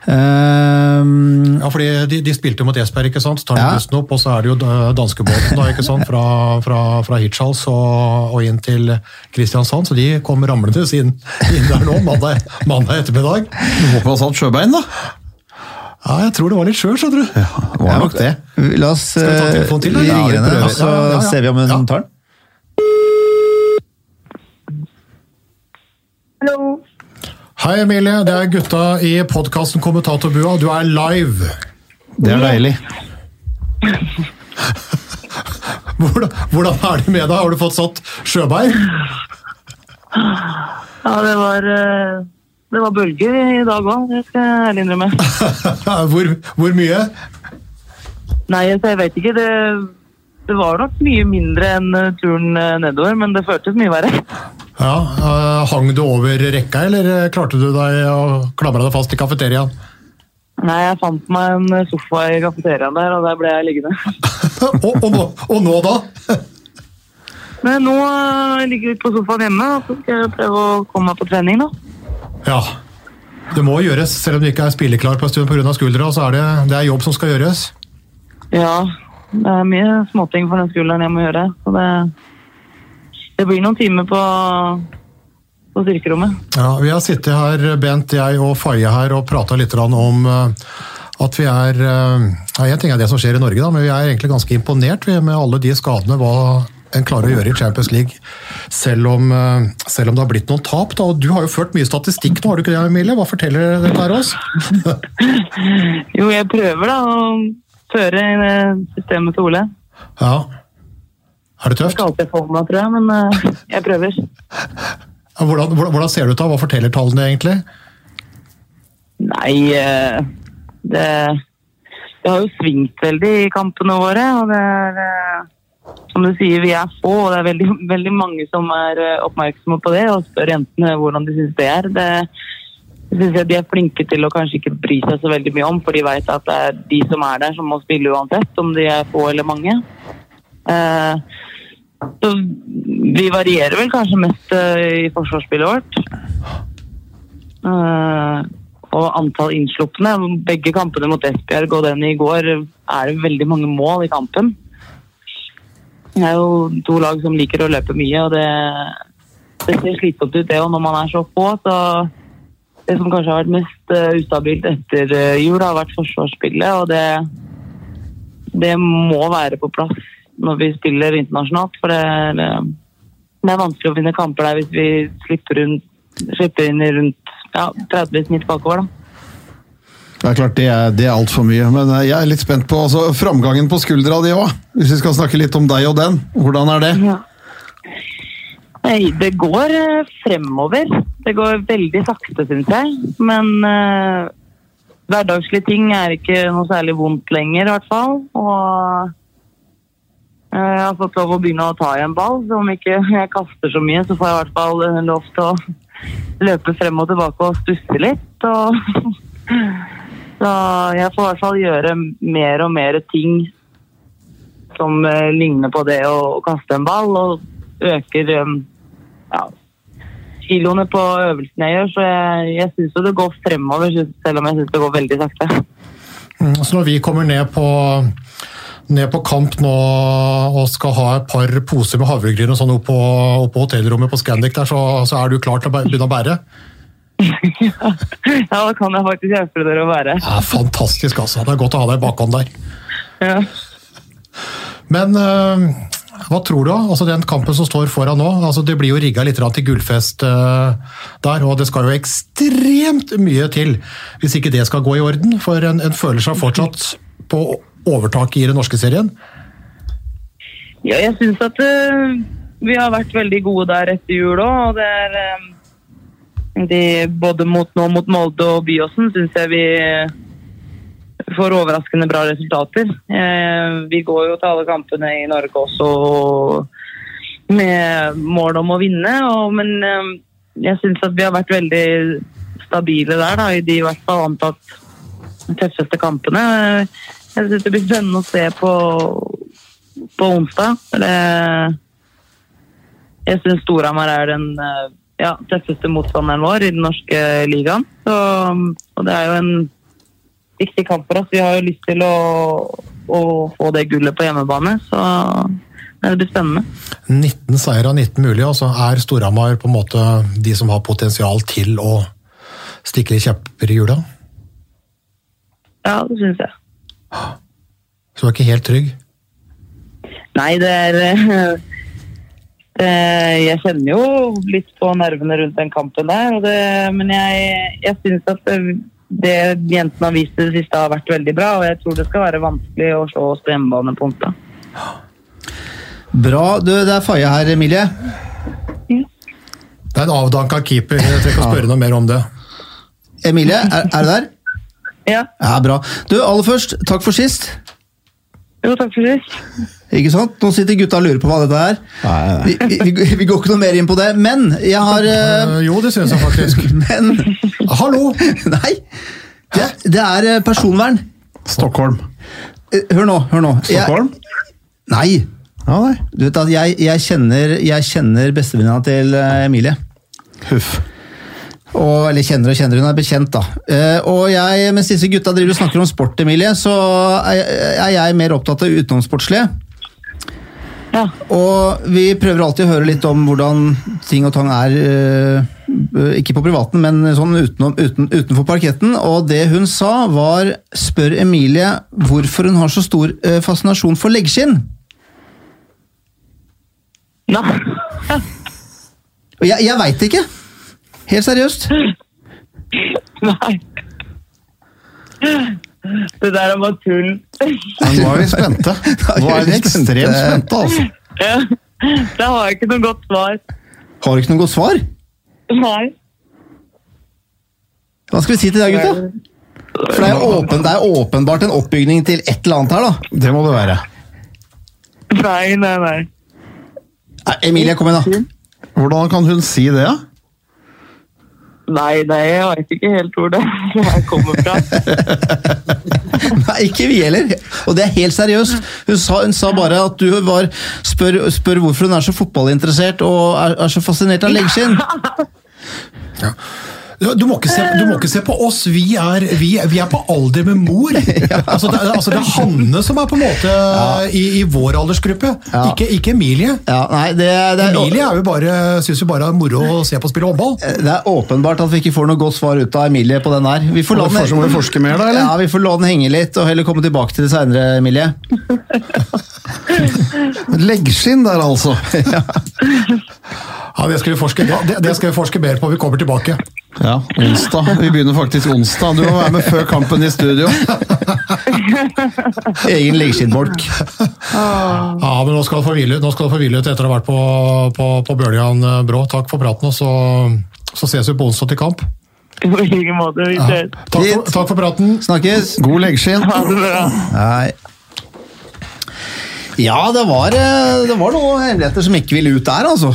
Uh, ja, fordi de, de, spilte mot Esberg, ikke sant? Så tar de ja. bussen opp, og så er det jo danskebåten da, ikke sant? fra, fra, fra Hirtshals og, og, inn til Kristiansand. Så de kom ramlende inn, inn der nå, mandag, mandag ettermiddag. Du håper han satt sjøbein, da? Ja, jeg tror det var litt skjør, skjønner du. Ja, var nok det. La oss Skal vi ta telefonen til, vi ringer henne, så ja, ja, ser vi om hun tar den. Hallo. Hei, Emilie. Det er gutta i podkasten Kommentatorbua. Du er live. Det er deilig. hvordan, hvordan, er det med deg? Har du fått satt sjøbein? Ja, det var uh det var bølger i dag òg, det skal jeg ærlig innrømme. hvor, hvor, mye? Nei, jeg vet ikke. Det, det, var nok mye mindre enn eh, turen eh, nedover, men det føltes mye verre. Ja, uh, Hang du over rekka, eller klarte du deg å klamre deg fast i kafeteriaen? Nei, jeg fant meg en sofa i kafeteriaen der, og der ble jeg liggende. og, og, nå, og, nå, da? Men nå ligger vi på sofaen hjemme, og så skal jeg prøve å komme meg på trening. da. Ja. Det må gjøres, selv om du ikke er spilleklar på en stund pga. skuldra. så er det, det er jobb som skal gjøres. Ja, det er mye småting for den skulderen jeg må gjøre. Så det, det blir noen timer på, på styrkerommet. Ja, Vi har sittet her, Bent, jeg og Faye her, og prata litt om eh, at vi er eh, ja, En ting er det som skjer i Norge, da, men vi er egentlig ganske imponert med alle de skadene. hva en klarer å gjøre i Champions League, selv om, eh, selv om det har blitt noen tap. Da. Du har jo ført mye statistikk nå, har du ikke det, Emilie? Hva forteller dette her oss? jo, jeg prøver da å føre systemet til Ole. Ja. Er det tøft? Jeg skal alltid få meg, tror jeg, men eh, jeg prøver. Hvordan, hvordan, ser det ut da? Hva forteller tallene egentlig? Nei, eh, det, det har jo svingt veldig i kampene våre. og det er som du sier, vi er få, og det er veldig, veldig mange som er eh, oppmerksomme på det og spør jentene hvordan de syns det er. Det synes jeg De er flinke til å kanskje ikke bry seg så veldig mye om, for de vet at det er de som er der, som må spille uansett, om de er få eller mange. Eh, så vi varierer vel kanskje mest eh, i forsvarsspillet vårt. og antall innslupne. Begge kampene mot Esbjerg og den i går er det veldig mange mål i kampen. Det er jo to lag som liker å løpe mye, og det, det ser slitsomt ut det òg når man er så få. Så det som kanskje har vært mest ustabilt etter jul, har vært forsvarsspillet. Og det, det, må være på plass når vi spiller internasjonalt. For det, er, det er vanskelig å finne kamper der hvis vi slipper, rundt, slipper inn i rundt ja, 30 snitt bakover. da. Det er klart, det er, det er altfor mye. Men eh, jeg er litt spent på altså, framgangen på skuldra di òg. Hvis vi skal snakke litt om deg og den. Hvordan er det? Ja. Nei, det går eh, fremover. Det går veldig sakte, syns jeg. Men uh, hverdagslige ting er ikke noe særlig vondt lenger, i hvert fall. Og jeg har fått lov å begynne å ta i en ball. Så om ikke jeg kaster så mye, så får jeg i hvert fall lov til å løpe frem og tilbake og stusse litt. Og Så jeg får i hvert fall gjøre mer og mer ting som uh, ligner på det å, kaste en ball, og øker um, ja, kiloene på øvelsene jeg gjør. Så jeg, jeg syns det går fremover, selv om jeg syns det går veldig sakte. Mm, så når vi kommer ned på ned på kamp nå og skal ha et par poser med havregryn og sånn oppe på, hotellrommet på Scandic der, så, så er du klar til å begynne å bære? Ja, da kan jeg faktisk hjelpe dere å være. Ja, fantastisk, altså. Det er godt å ha deg i bakhånd der. Ja. Men øh, hva tror du? da? Altså Den kampen som står foran nå, altså det blir jo rigga litt til gullfest uh, der, og det skal jo ekstremt mye til hvis ikke det skal gå i orden. For en, en føler seg fortsatt på overtak i den norske serien. Ja, jeg syns at uh, vi har vært veldig gode der etter jul òg. Og det er um, de, Både mot, nå mot Molde og Byåsen syns jeg vi får overraskende bra resultater. Uh, vi går jo til alle kampene i Norge også med mål om å vinne. Og, men um, jeg syns at vi har vært veldig stabile der, da, i de i hvert fall antatt tøffeste kampene. Jeg syns det blir spennende å se på på onsdag. Det, jeg syns Storhamar er den eh, ja, tøffeste motstanderen vår i den norske ligaen. Så, og det er jo en viktig kamp for oss. Vi har jo lyst til å, å få det gullet på hjemmebane, så det blir spennende. 19 seier av 19 mulig, altså er Storhamar på en måte de som har potensial til å stikke kjepper i hjula. Ja, det syns jeg. Så du er ikke helt trygg? Nei, det er eh, det, Jeg kjenner jo litt på nervene rundt den kampen der, og det, men jeg, jeg syns at det, det jentene har vist i det siste, har vært veldig bra. Og jeg tror det skal være vanskelig å slå oss på hjemmebane på onsdag. Bra. Du, det er Faye her, Emilie. Det er en avdanka keeper, jeg trenger ikke å spørre noe mer om det. Emilie, er, er du der? Ja, Ja, bra. Du, aller først, takk for sist. jo, takk for sist. Ikke sant? Nå sitter gutta og lurer på hva dette er. Nei, vi, vi, vi går ikke noe mer inn på det, men jeg har Eh, Jo, det synes jeg faktisk. Men Hallo! Nei! Det, det er eh, personvern. Stockholm. Hør nå, hør nå. Jeg, Stockholm? nei! Ja, nei. Du vet at jeg, jeg kjenner, jeg kjenner bestevenninna til Emilie. Huff. Og, eller kjenner og kjenner, hun er bekjent, da. Eh, og jeg, mens disse gutta driver og snakker om sport, Emilie, så er, jeg mer opptatt av utenomsportslige. Ja. Og vi prøver alltid å høre litt om hvordan ting og tang er, eh, ikke på privaten, men sånn utenom, uten, utenfor parketten. Og det hun sa var, spør Emilie hvorfor hun har så stor eh, fascinasjon for leggskinn. Ja. Og jeg, jeg veit ikke. Helt seriøst. Nei. Det der er bare tull. Men nå er vi spente. Nå er vi ekstremt spente, altså. Ja. Da har jeg ikke noe godt svar. Har du ikke noe godt svar? Nei. Hva skal vi si til deg, gutta? For det er, åpen, det er åpenbart en oppbygning til et eller annet her, da. Det må det være. Nei, nei, nei. Emilie, kom igjen, da. Hvordan kan hun si det? da? Nei, nei, jeg vet ikke helt hvor det jeg kommer fra. Nei, ikke vi heller. Og det er helt seriøst. Hun sa, hun sa bare at du var spør, spør hvorfor hun er så fotballinteressert og er, er så fascinert av leggskinn. Du må, ikke se, du må ikke se på oss, vi er, vi, vi er på alder med mor. Altså, det, altså, det er Hanne som er på en måte i, i vår aldersgruppe, Ja. ikke, ikke Emilie. Ja, nei, det, det, Emilie er, jo bare, syns jo bare er moro å se på å spille håndball. det er åpenbart at vi ikke får noe godt svar ut av Emilie på den her. Vi får la må den, forske mer, da, eller? ja, vi får la den henge litt og heller komme tilbake til det seinere, Emilie. Leggskinn der, altså. Ja, det skal, vi forske, det, det skal vi forske mer på, vi kommer tilbake. Ja, onsdag. Vi begynner faktisk onsdag. Du må være med før kampen i studio. Egen leggskinnbolk. Ja, men nå skal du få hvile ut Nå skal du få hvile ut etter å ha vært på, på, på Bøljan eh, Brå. Takk for praten, og så, så ses vi på onsdag til kamp. På like måte. Vi ses. Takk for, takk for praten. Snakkes! God leggskinn. Ha det bra. Nei. Ja, det var, eh, det var noen hemmeligheter som ikke ville ut der, altså.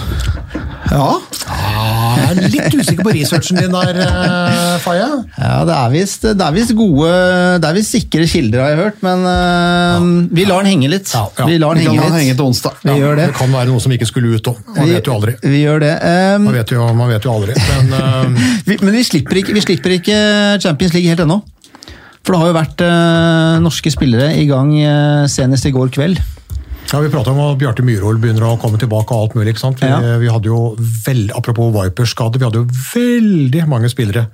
Ja. Ja, jeg er litt usikker på researchen din der, eh, Faye. Ja, det er visst det er visst gode Det er visst sikre kilder, har jeg hørt, men uh, vi lar den henge litt. Ja, ja. Vi lar Vi den henge den henge til onsdag. Vi gjør det. Det kan være noe som ikke skulle ut òg. Man vet jo aldri. Vi, vi gjør det. Um, Man vet jo, man vet jo aldri. Men uh, vi, men vi slipper, ikke, vi slipper ikke Champions League helt ennå. For det har jo vært uh, norske spillere i gang uh, senest i går kveld. Ja, Vi prata om at Bjarte Myhrvold begynner å komme tilbake og alt mulig. ikke sant? Vi, Ja. vi hadde jo vel, Apropos Vipers-skade, vi hadde jo veldig mange spillere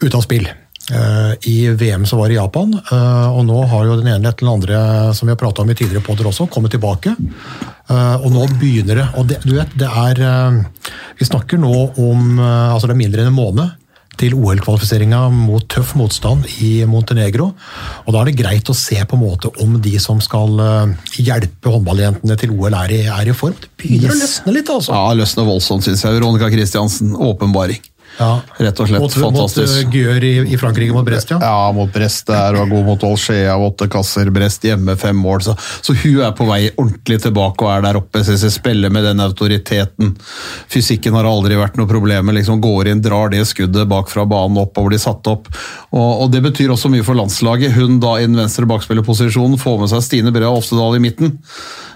ute av spill. eh, I VM som var i Japan, eh, og nå har jo den ene etter den andre som vi har prata om i tidligere podder også, kommet tilbake. Eh, og nå begynner det. og det, du vet, det er, Vi snakker nå om altså det er mindre enn en måned til OL-kvalifiseringa mot tøff motstand i Montenegro. Og Da er det greit å se på en måte om de som skal eh, hjelpe håndballjentene til OL, er i, er i form. Det begynner å løsne litt, altså. Ja, løsner voldsomt, syns jeg. Veronica Christiansen, åpenbaring. Ja. Rett og slett mot, Mot fantastisk. Mot Gjør i, i Frankrike mot Brest, ja. Ja, mot Brest der, var god mot Olskjea, åtte kasser, Brest hjemme, fem mål. Så, så hun er på vei ordentlig tilbake og er der oppe. Jeg spiller med den autoriteten. Fysikken har aldri vært noe problem. Liksom går inn, drar det skuddet bak fra banen opp og blir satt opp. Og, og Det betyr også mye for landslaget. Hun da i den venstre bakspillerposisjonen får med seg Stine Brea Oftedal i midten.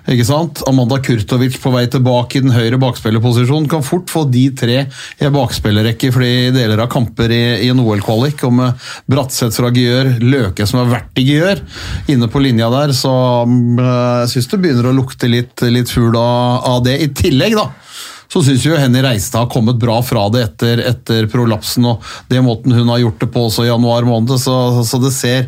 Ikke sant? Amanda Kurtovic på vei tilbake i den høyre bakspillerposisjonen kan fort få de tre i bakspillerrekke for de deler av kamper i, i en OL-kvalik. Og med Bratseth fra Gjør, Løke som har vært i Gjør, inne på linja der, så mm, jeg syns det begynner å lukte litt, litt fugl av, av det. I tillegg, da så syns jo Henny Reistad har kommet bra fra det etter, etter prolapsen og det måten hun har gjort det på også i januar måned, så, så det ser,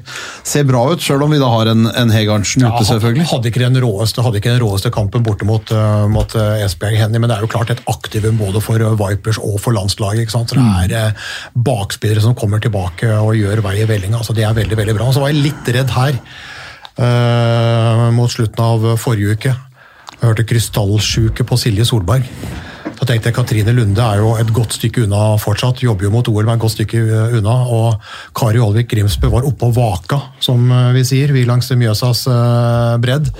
ser bra ut, sjøl om vi da har en, en Hegarnsen ute, selvfølgelig. Hadde ikke den råeste, hadde ikke den råeste kampen borte mot, uh, mot uh, Esbjerg Henny, men det er jo klart et aktivum både for uh, Vipers og for landslaget. ikke sant? Så Mm. Det er uh, bakspillere som kommer tilbake og gjør vei i vellinga. Altså, det er veldig veldig bra. Så var jeg litt redd her uh, mot slutten av forrige uke. Jeg hørte krystallsjuke på Silje Solberg. Da tenkte jeg Katrine Lunde er jo et godt stykke unna fortsatt. Jobber jo mot OL, men et godt stykke uh, unna. Og Kari Olvik Grimsbø var oppe og vaka, som uh, vi sier. Vi langs Mjøsas uh, bredd.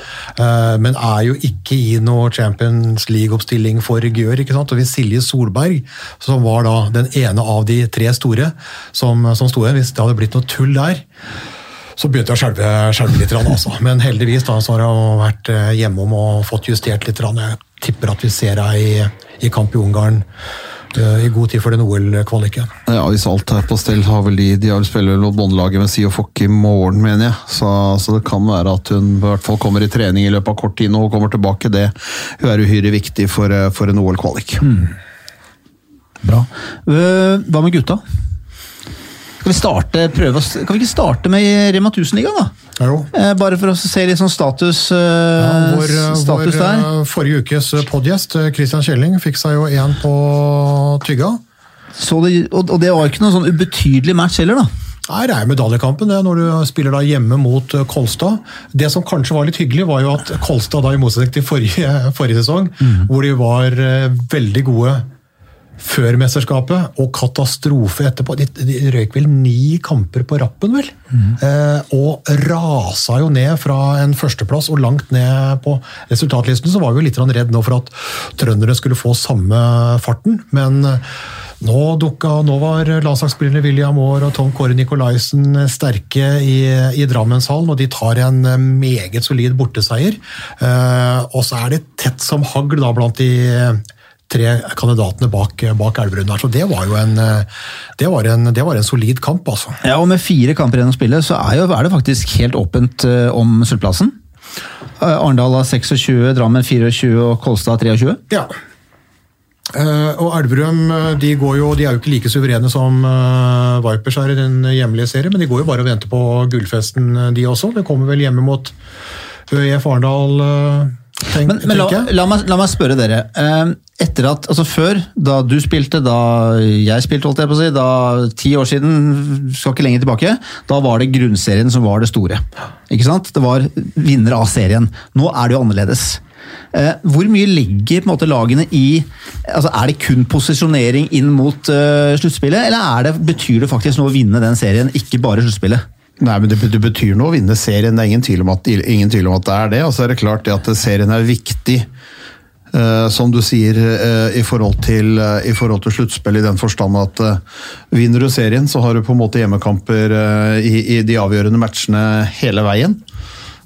Men er jo ikke i noe Champions League-oppstilling for Gjør. ikke sant? Og hvis Silje Solberg, som var da den ene av de tre store som, som sto igjen, hvis det hadde blitt noe tull der så begynte jeg å skjelve, skjelve litt. Altså. Men heldigvis da, så har jeg vært eh, hjemom og fått justert litt. Jeg tipper at vi ser deg i, i kamp i Ungarn eh, i god tid for den OL-kvaliken. Ja, Hvis alt er på stell, har vel de De har vel spiller vel mot båndlaget med Siofok i morgen, mener jeg. Så, så det kan være at hun i hvert fall kommer i trening i løpet av kort tid når hun kommer tilbake. Det hun er uhyre viktig for, eh, for en OL-kvalik. Bra. Eh, Hva med gutta? Skal vi starte, prøve å, kan vi ikke starte med Rema 1000-ligaen, da? Jo. Eh, Bare for å se litt sånn status, eh, Ja, vår eh, status vår der. forrige ukes podgjest, Christian Kjelling, fikk seg jo én på tygga. Så det, og, det var ikke noen sånn ubetydelig match heller, da. Nei, Det er medaljekampen det, når du spiller da hjemme mot Kolstad. Det som kanskje var litt hyggelig, var jo at Kolstad, da i motsetning til forrige, forrige sesong, hvor de var veldig gode før mesterskapet, og katastrofe etterpå. De, de røyk vel ni kamper på rappen, vel? Eh, og rasa jo ned fra en førsteplass og langt ned på resultatlisten. Så var vi jo litt redd nå for at trøndere skulle få samme farten, men eh, nå, dukka, nå var landslagsspillerne William Aar og Tom Kåre Nikolaisen sterke i, i Drammenshallen, og de tar en meget solid borteseier. Eh, og så er det tett som hagl da blant de tre kandidatene bak, bak Elverum der. Så det var jo en, det var en, det var en solid kamp, altså. Ja, og Med fire kamper igjen å spille, så er, jo, er det faktisk helt åpent eh, om sølvplassen. Eh, Arendal har 26, Drammen 24 og Kolstad 23. Ja. Eh, og Elverum de, går jo, de er jo ikke like suverene som Vipers er i den hjemlige serien, men de går jo bare og venter på gullfesten, de også. Det kommer vel hjemme mot ØIF Arendal, eh, tenk, Men, men la, la, meg, la meg spørre dere. Eh, etter at, altså Før, da du spilte, da jeg spilte, holdt jeg på å si, da ti år siden, skal ikke lenger tilbake, da var det grunnserien som var det store. Ikke sant? Det var vinner av serien. Nå er det jo annerledes. Eh, hvor mye ligger måte lagene i altså Er det kun posisjonering inn mot eh, sluttspillet, eller er det, betyr det faktisk noe å vinne den serien, ikke bare sluttspillet? Nei, men det, det betyr noe å vinne serien. Det er ingen tvil om at, tvil om at det er det. Og så er det klart det at serien er viktig. Uh, som du sier, uh, i forhold til, uh, til sluttspill, i den forstand at vinner du serien, så har du på en måte hjemmekamper i, i de avgjørende matchene hele veien.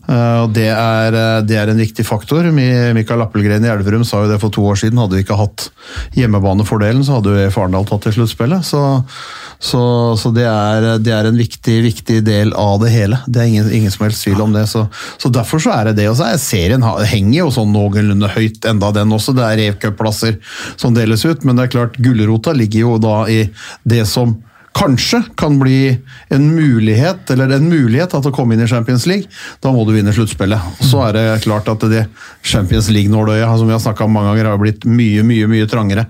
Eh, og det er, eh, det er en viktig faktor. Mikael Appelgren i Elverum sa jo det for to år siden. Hadde vi ikke hatt hjemmebanefordelen, så hadde jo EF Arendal tatt til sluttspillet. Så, så, så det, er, det er en viktig, viktig del av det hele. Det er ingen, ingen som helst tvil om det. Så, så derfor så er det det. Og så er serien henger jo sånn noenlunde høyt, enda den også. Det er EF-cupplasser som deles ut, men det er klart gulrota ligger jo da i det som kanskje kan bli en mulighet, eller en mulighet til å komme inn i Champions League, da må du vinne sluttspillet. Så er det klart at det Champions League-nåløyet, som vi har snakka om mange ganger, har blitt mye, mye mye trangere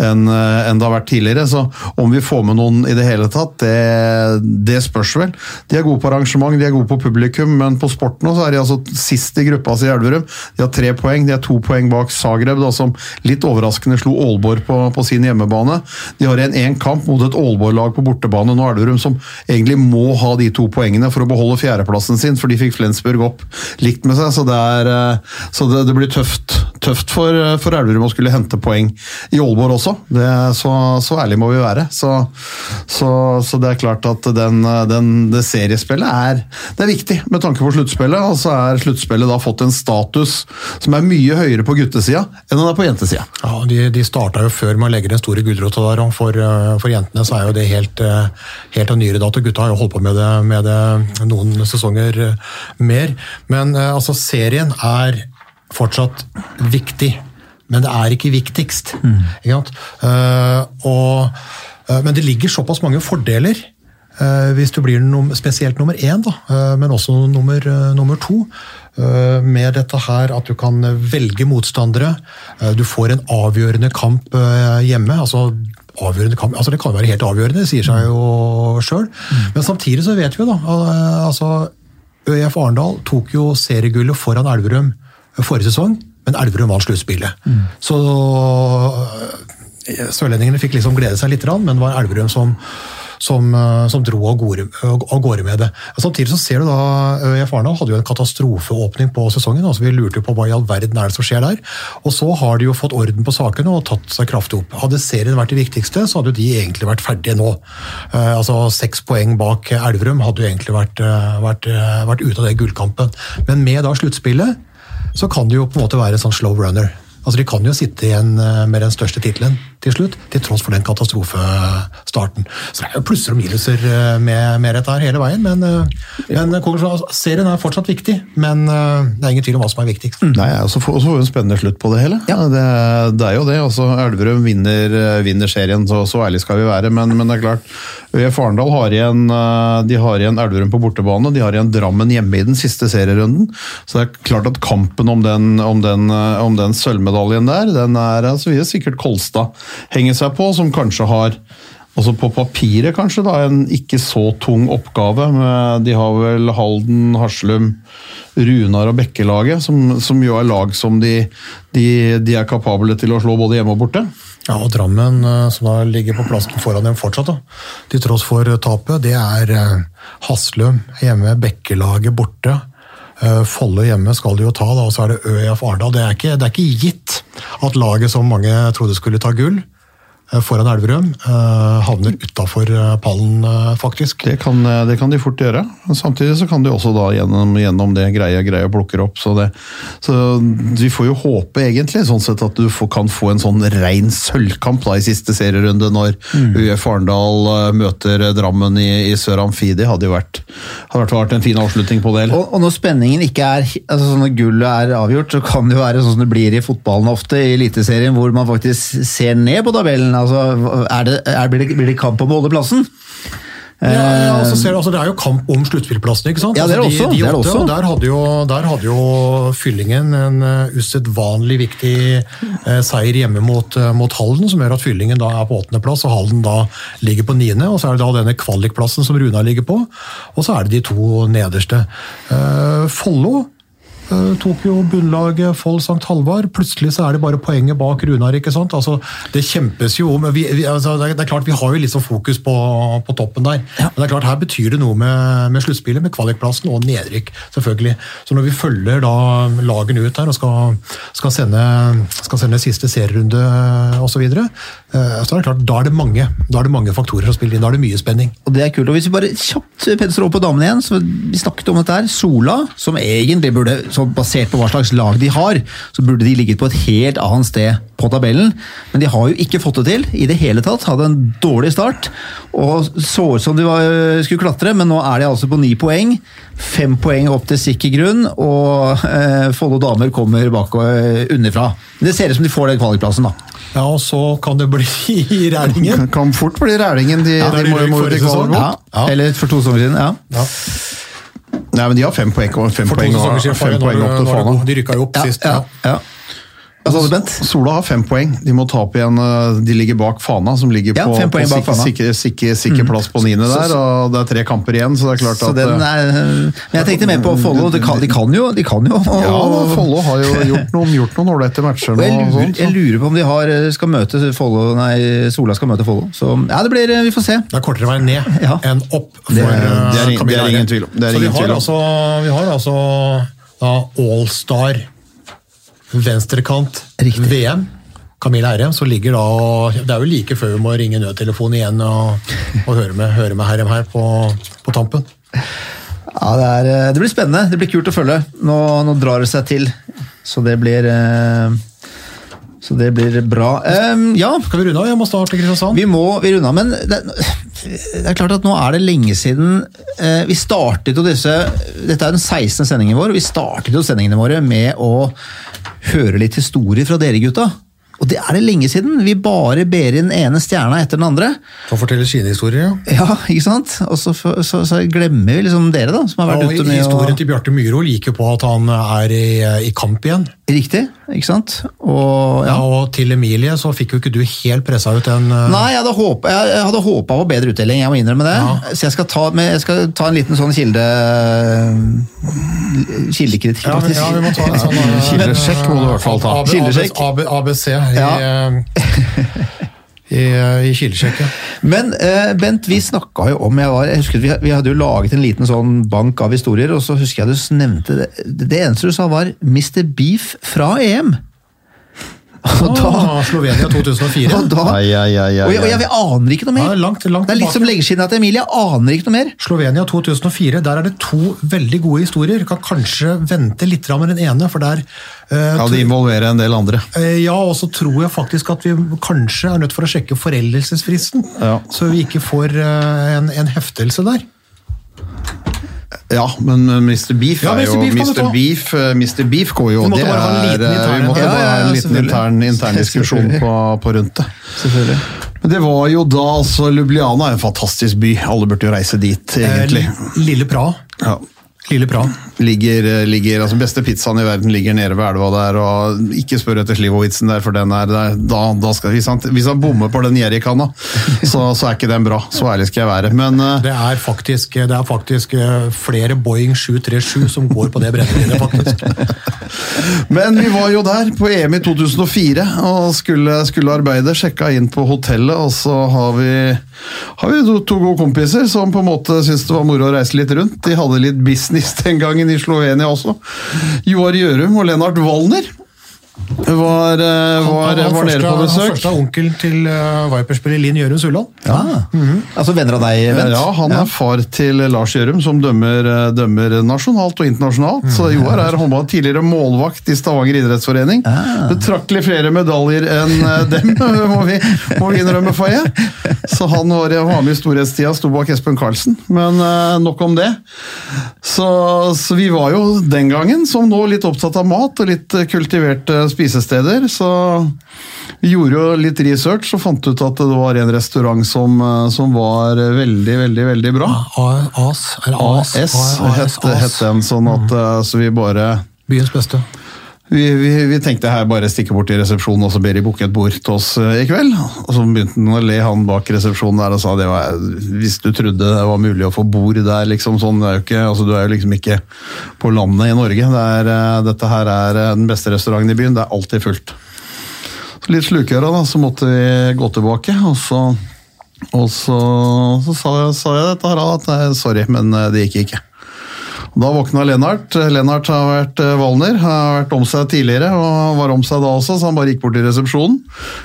enn eh, det har vært tidligere. Så om vi får med noen i det hele tatt, det, det spørs vel. De er gode på arrangement, de er gode på publikum, men på sport nå så er de altså sist i gruppa si i Elverum. De har tre poeng, de er to poeng bak Zagreb, da, som litt overraskende slo Aalborg på, på sin hjemmebane. De har igjen én kamp mot et Aalborg-lag på bortebane nå, Elverum, som egentlig må ha de to poengene for å beholde fjerdeplassen sin, for de fikk Flensburg opp likt med seg. Så det, er, eh, så det, det blir tøft, tøft for, for Elverum å skulle hente poeng i Aalborg også. Det, så, så ærlig må vi være. Så, så, så det er klart at den, den, det seriespillet er, det er viktig med tanke på sluttspillet. Og så er sluttspillet da fått en status som er mye høyere på guttesida enn den er på jentesida. Ja, De, de starta jo før med å legge den store gulrota der, og for, eh, for jentene så er jo det helt, eh, helt av nyere dato. Gutta har jo holdt på med det, med det noen sesonger eh, mer. Men eh, altså, serien er fortsatt viktig, men det er ikke viktigst. Ikke sant? Eh, og, uh, men det ligger såpass mange fordeler. Uh, hvis du blir num spesielt nummer én, da, men også nummer, nummer to. med dette her at du kan velge motstandere. du får en avgjørende kamp hjemme. altså avgjørende kamp, altså Det kan være helt avgjørende, sier seg jo sjøl. Men samtidig så vet vi jo da eh, altså ØIF Arendal tok jo seriegullet foran Elverum forrige sesong, men Elverum vant sluttspillet. Så eh, sørlendingene fikk liksom glede seg litt, men det var Elverum som, som, eh, som dro av gårde, av gårde med det. Samtidig så ser du da ØIF Arendal hadde jo en katastrofeåpning på sesongen. altså Vi lurte jo på hva i all verden er det som skjer der. Og så har de jo fått orden på sakene og tatt seg kraftig opp. Hadde serien vært det viktigste, så hadde jo de egentlig vært ferdige nå. Eh, altså Seks poeng bak Elverum hadde jo egentlig vært, eh, vært, eh, vært ute av det gullkampen. Men med da sluttspillet så kan det jo på en måte være en sånn slow runner. Altså De kan jo sitte igjen eh, med den største tittelen til slutt, til tross for den katastrofestarten. Så det er jo plusser og minuser eh, med, med dette her hele veien. Men, eh, men serien er fortsatt viktig, men det er ingen tvil om hva som er viktigst. Nei, og så får vi en spennende slutt på det hele. Det, det er jo det. altså Elverum vinner, vinner serien, så, så ærlig skal vi være. Men, men det er klart, ØIF Arendal har igjen, de har igjen Elverum på bortebane. De har igjen Drammen hjemme i den siste serierunden. Så det er klart at kampen om den, om den, om den sølvmedaljen der, den er altså vil sikkert Kolstad henge seg på, som kanskje har Altså på papiret kanskje da, en ikke så tung oppgave. De har vel Halden, Haslum, Runar og Bekkelaget, som, som jo er lag som de, de, de er kapable til å slå både hjemme og borte. Ja, og Drammen, eh, som da ligger på plassen foran dem fortsatt, da, til tross for tapet, det er eh, Haslum hjemme, Bekkelaget borte. Eh, Folle hjemme skal de jo ta, da, og så er det ØIF Arendal. Det, det er ikke gitt at laget som mange trodde skulle ta gull, foran Elverum, eh, havner utafor pallen, eh, faktisk. Det kan, det kan de fort gjøre. Samtidig så kan de også da gjennom, gjennom det greie, greie plukker opp. Så, det, så vi får jo håpe egentlig sånn sett at du får, kan få en sånn rein sølvkamp da i siste serierunde når UF Arendal eh, møter Drammen i, i Sør Amfi. Det hadde jo vært, hadde vært, vært en fin avslutning på det. eller? Og, og når spenningen ikke er altså sånn Når gullet er avgjort, så kan det jo være sånn som det blir i fotballen ofte, i Eliteserien, hvor man faktisk ser ned på tabellen. Altså, er det, er, blir, det, blir det kamp om å holde plassen? Ja, ja, altså, ser altså, det er jo kamp om sluttspillplassen. ikke sant? Ja, det er det Altså, også, det er åtte, også. Der hadde, jo, der hadde jo Fyllingen en uh, usedvanlig viktig uh, seier hjemme mot, uh, mot Halden, som gjør at Fyllingen da er på åttendeplass, og Halden da ligger på niende. Og så er det da denne kvalikplassen som Runa ligger på, og så er det de to nederste. Uh, Follo tok jo bunnlaget Foll-Sankt Halvard. Plutselig så er det bare poenget bak Runar. ikke sant? Altså, Det kjempes jo om vi, vi, altså, det, er, klart Vi har jo litt sånn fokus på, på toppen der. Men det er klart her betyr det noe med, med sluttspillet, med kvalikplassen og nedrykk. selvfølgelig. Så når vi følger da lagene ut her og skal, skal, sende, skal sende siste serierunde osv., så, videre, eh, så er det klart, da er det mange da er det mange faktorer som spiller inn. Da er det mye spenning. Og det er kult. Og Hvis vi bare kjapt pensler over på damene igjen, så vi snakket om dette her. Sola, som egentlig burde, basert på hva slags lag de har, så burde de ligget på et helt annet sted på tabellen. Men de har jo ikke fått det til i det hele tatt. Hadde en dårlig start. Og så ut som de var, skulle klatre, men nå er de altså på ni poeng. Fem poeng opp til sikker grunn, og eh, Follo damer kommer bak og eh, underfra. Men det ser ut som de får den kvalikplassen, da. Ja, og så kan det bli i Rælingen. Det kan fort bli Rælingen. De, Ja, de må, må rykke Ja. Ja. Eller for to sommer siden. ja. Ja. Nei, men de har fem poeng, fem For poeng, og, fem poeng opp til Fana. de rykka jo opp sist. ja, Ja. Ja. Du, Bent? Sola har fem poeng. De må ta opp igjen øh, De ligger bak Fana, som ligger Ja, på, fem på sikker, sikker, sikker, sikker plass på niende der. Og det er tre kamper igjen, så det er klart Så at den øh, er, men jeg tenkte mer på Follo. De kan, de kan jo. De kan jo og, Ja, Follo har jo gjort noen gjort noen ålreite matcher nå. jeg, lurer, sånt, så. jeg lurer på om de har, skal møte Follo Nei, Sola skal møte Follo. Så ja, det blir Vi får se. Det er kortere vei ned Ja. enn opp. For, Det- det er- eh, det er ingen tvil om. Det er Så vi har tvil om. altså, vi har altså da, Allstar venstrekant Riktig. VM. Camilla Herrem, så ligger da og Det er jo like før vi må ringe nødtelefonen igjen og, og høre med, høre med Herrem her på, på tampen. Ja, det, er, eh, det blir spennende. Det blir kult å følge. Nå, nå drar det seg til. Så det blir eh, Så det blir bra. Um, ja, Skal vi runde av? Jeg må starte Kristiansand. vi må vi runde av, men det, det er klart at nå er det lenge siden uh, Vi startet jo disse Dette er den 16. sendingen vår, og vi startet jo sendingene våre med å høre litt historier fra dere gutta. Og det er det lenge siden. Vi bare ber inn ene stjerna etter den andre. Få fortelle sine historier. Ja. Ja, ikke sant? Og så, så, så glemmer vi liksom dere, da, som har vært Og ute med historien og... til Bjarte Myhrol jo på at han er i, i kamp igjen. Riktig, ikke sant? Og, Ja, ja. og til Emilie så fikk jo ikke du helt pressa ut den uh... Nei, jeg hadde håpa jeg, jeg hadde håpet på bedre utdeling, jeg må innrømme det. Ja. Så jeg skal, ta, jeg skal ta en liten sånn kilde kildekritikk, ja, faktisk. ja, vi må ta en sånn uh, Kildesjekk må du i hvert fall ta. ABC i, eh, i. Ja. Men eh, Bent, vi snakka jo om jeg, var, jeg husker vi, vi hadde jo laget en liten sånn bank av historier, og så husker jeg du nevnte det. Det eneste du sa, var Mr. Beef fra EM. Og da, Ah, Slovenia 2004. og da Ai, ai, ai, ai, og, jeg, og jeg, jeg aner ikke noe mer. Ja, langt- langt det er litt som leggeskinnet til Emilie. Jeg aner ikke noe mer. Slovenia 2004, der er det to veldig gode historier. Kan kanskje vente litt med den ene, for der uh, Ja, de involverer en del andre. Uh, Ja, og så tror jeg faktisk at vi kanskje er nødt for å sjekke foreldelsesfristen. Ja. Så vi ikke får uh, en, en heftelse der. Ja, men Mr. Beef Ja, er jo Mr. Beef Mr. Beef, Mr. Beef går jo det er, intern- Vi måtte Ja, bare ha en liten intern, intern diskusjon på, på rundt det. Selvfølgelig. Men det var jo da altså Ljubljana er en fantastisk by. Alle burde jo reise dit, egentlig. Eh, Lille Praha. Ja. Lille Praha. Ligger, uh, ligger, altså Beste pizzaen i verden ligger nede ved elva der, og ikke spør etter Slivovitsen der, for den er der. Da, da skal, hvis, han, hvis han bommer på den jerrykanna, så, så er ikke den bra. Så ærlig skal jeg være. Men uh, Det er faktisk, det er faktisk eh, flere Boeing 737 som går på det brennevinet, faktisk. Men vi var jo der på EM i 2004 og skulle, skulle arbeide. Sjekka inn på hotellet, og så har vi, har vi to, to gode kompiser som på en måte syntes det var moro å reise litt rundt. De hadde litt business den gangen i Slovenia også. Joar Gjørum og Lennart Wallner var, eh, var, Han- han var første- på han. Første onkel til uh, Viper-spiller Linn Jørund Sulland. Ah. Altså venner av deg, Bent? Ja, han er far til Lars Gjørum, som dømmer, eh, dømmer nasjonalt og internasjonalt. Så Joar er håndball, tidligere målvakt i Stavanger idrettsforening. Betraktelig flere medaljer enn eh, dem, må vi, må vi innrømme jeg. Så han var, var med i storhetstida, sto bak Espen Karlsen. Men uh, nok om det. Så, så vi var jo den gangen, som nå, litt opptatt av mat og litt kultiverte kultiverte spisesteder. Så vi gjorde jo litt research og fant ut at det var en restaurant som, eh, som var veldig, veldig, veldig bra. AS. eller AS? AS het den, sånn at eh, så vi bare Byens beste. Vi, vi, vi tenkte her bare stikke bort til resepsjonen og så ber de booke et bord til oss eh, i kveld. Og så begynte han å le han bak resepsjonen der og sa det var, hvis du trodde det var mulig å få bord der, liksom sånn, det er jo ikke, altså du er jo liksom ikke på landet i Norge. Det er, eh, dette her er eh, den beste restauranten i byen, det er alltid fullt. Så litt slukøra da, så måtte vi gå tilbake, og så, og så, så sa, jeg, sa jeg dette her at sorry, men det gikk ikke. Da våkna Lennart. Lennart har vært eh, Valner, har vært om seg tidligere og var om seg da også, så han bare gikk bort til resepsjonen.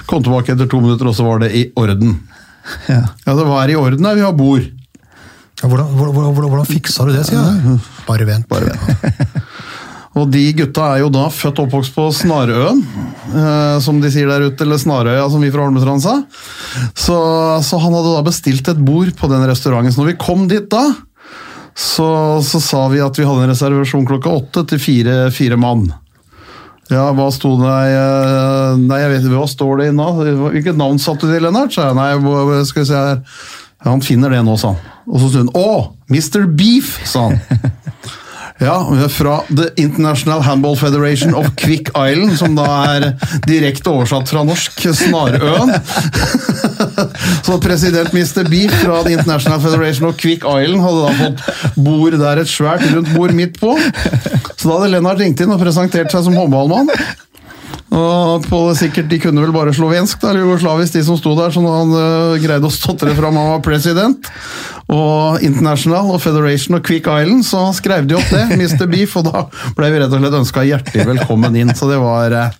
Kom tilbake etter to minutter, og så var det i orden. Ja. Ja, det var i orden her, vi har bord. Ja, hvordan, hvordan, hvordan, hvordan fiksa du det, sier jeg? Bare vent. Bare vent. Og de gutta er jo da født og oppvokst på Snarøen, eh, som de sier der ute, eller Snarøya, som vi fra Holmestrand sa. Så, så han hadde da bestilt et bord på den restauranten. Så når vi kom dit da, så, så sa vi at vi hadde en reservasjon klokka åtte til fire, fire mann. Ja, hva sto det eh, Nei, jeg vet ikke, hva står det nå? Hvilket navn satte du til, Lennart? sa jeg. Nei, skal vi se her. Ja, han finner det nå, sa han. Og så stod han Å, Mr. Beef, sa han. Ja, vi er fra The International Handball Federation of Quick Island, som da er direkte oversatt fra norsk Snarøen. Så president Mr. Beef fra The International Federation of Quick Island hadde da fått bord der, et svært rundt bord midt på. Så da hadde Lennart ringt inn og presentert seg som håndballmann. Og på sikkert, De kunne vel bare slovensk, da, eller jugoslavisk, de som sto der, så han uh, greide å stotre fram han var president, og International og Federation og Quick Island, så skrev de opp det, Mr. Beef, og da ble vi rett og slett ønska hjertelig velkommen inn. Så det var øh,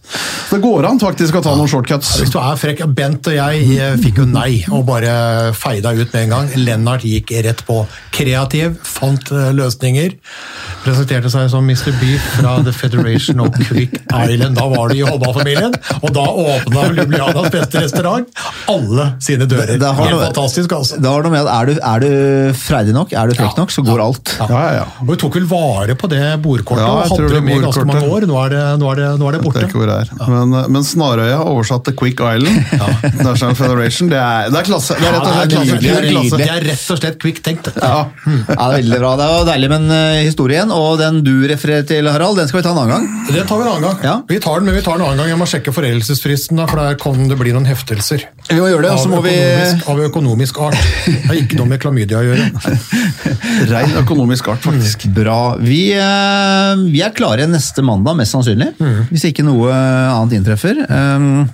Det går an faktisk å ta noen shortcuts. Hvis du er frekk, Bent og jeg eh, fikk jo nei, og bare feida ut med en gang. Lennart gikk rett på. Kreativ, fant eh, løsninger. Presenterte seg som Mr. Beef fra The Federation of Quick Island. Da var du i håndballfamilien, og da åpna Ljubljanas beste restaurant alle sine dører. Det har Helt noe- fantastisk, altså. Det har noe med at er du, er du freidig nok, er du frekk nok, så går alt. Ja, ja, ja. Og Vi tok vel vare på det bordkortet Ja, og jeg hadde det med i ganske mange år. Nå er det, nå er det, nå er det borte. ikke hvor det er. Men, øh, men Snarøya oversatt til Quick Island, National Federation, det er, det er klasse. Det er rett og slett klasse. det, er klasse. det er rett og slett quick tenkt. Ja. Ja, det er veldig bra. Det var deilig med en eh, historie igjen, og den du refererer til, Harald, den skal vi ta en annen gang. Det tar vi en annen gang. Ja. Vi tar den, men vi tar den en annen gang. Jeg må sjekke foreldelsesfristen, da, for der kan det bli noen heftelser. Vi må gjøre det, og så må vi av økonomisk art. Det er ikke noe med klamydia å gjøre. Rein økonomisk art, faktisk. Bra. Vi, eh, vi er klare neste mandag, mest sannsynlig. Hvis ikke noe annet inntreffer. Um,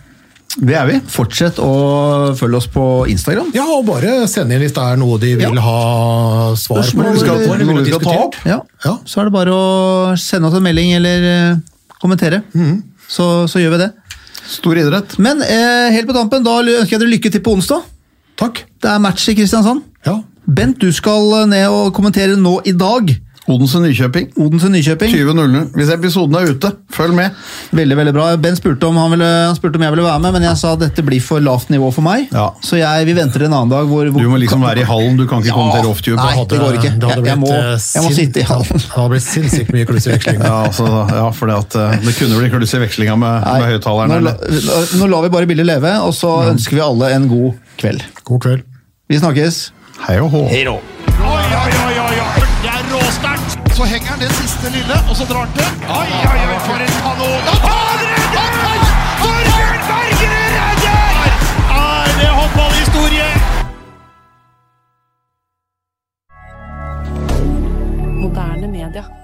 Det er vi. fortsett å følge oss på Instagram. Ja, og bare send inn hvis det er noe de vil Ja. ha svar på. Spørsmål vi skal- noe vi skal ta opp. Ja. Ja. Så er det bare å sende oss en melding eller kommentere. kommentere. Så, så gjør vi det. Stor idrett. Men eh, helt på tampen, da ønsker jeg dere lykke til på onsdag. Takk. Det er match i Kristiansand. Ja. Bent, du skal ned og kommentere nå i dag. Odense Nykjøping. Odense Nykjøping. 20.00. Hvis episoden er ute, følg med. Veldig, veldig bra. Ben spurte om han, ville, han spurte om jeg ville være med, men jeg sa at dette blir for lavt nivå for meg. Ja. Så jeg, vi venter en annen dag. Hvor, hvor Du må liksom være i hallen, du kan ikke komme til Rofftube. Nei, det går ikke. Det hadde Jeg- jeg må- eh, jeg må sitte i hallen. Det hadde blitt sinnssykt mye kluss i vekslinga. Ja, altså, ja, for det, at, eh, det kunne bli kluss i vekslinga med, med høyttaleren. nå, la- nå lar vi bare bildet leve, og så ønsker vi alle en god kveld. God kveld. Vi snakkes. Hei og hå. Hei rå. Oi, oi, oi, oi, oi. Det er råsterkt! Så henger han det siste lille, og så drar han til. Oi, oi, oi, for en kanon! Han det Torbjørn Bergerud redder! Er det håndballhistorie? Moderne media.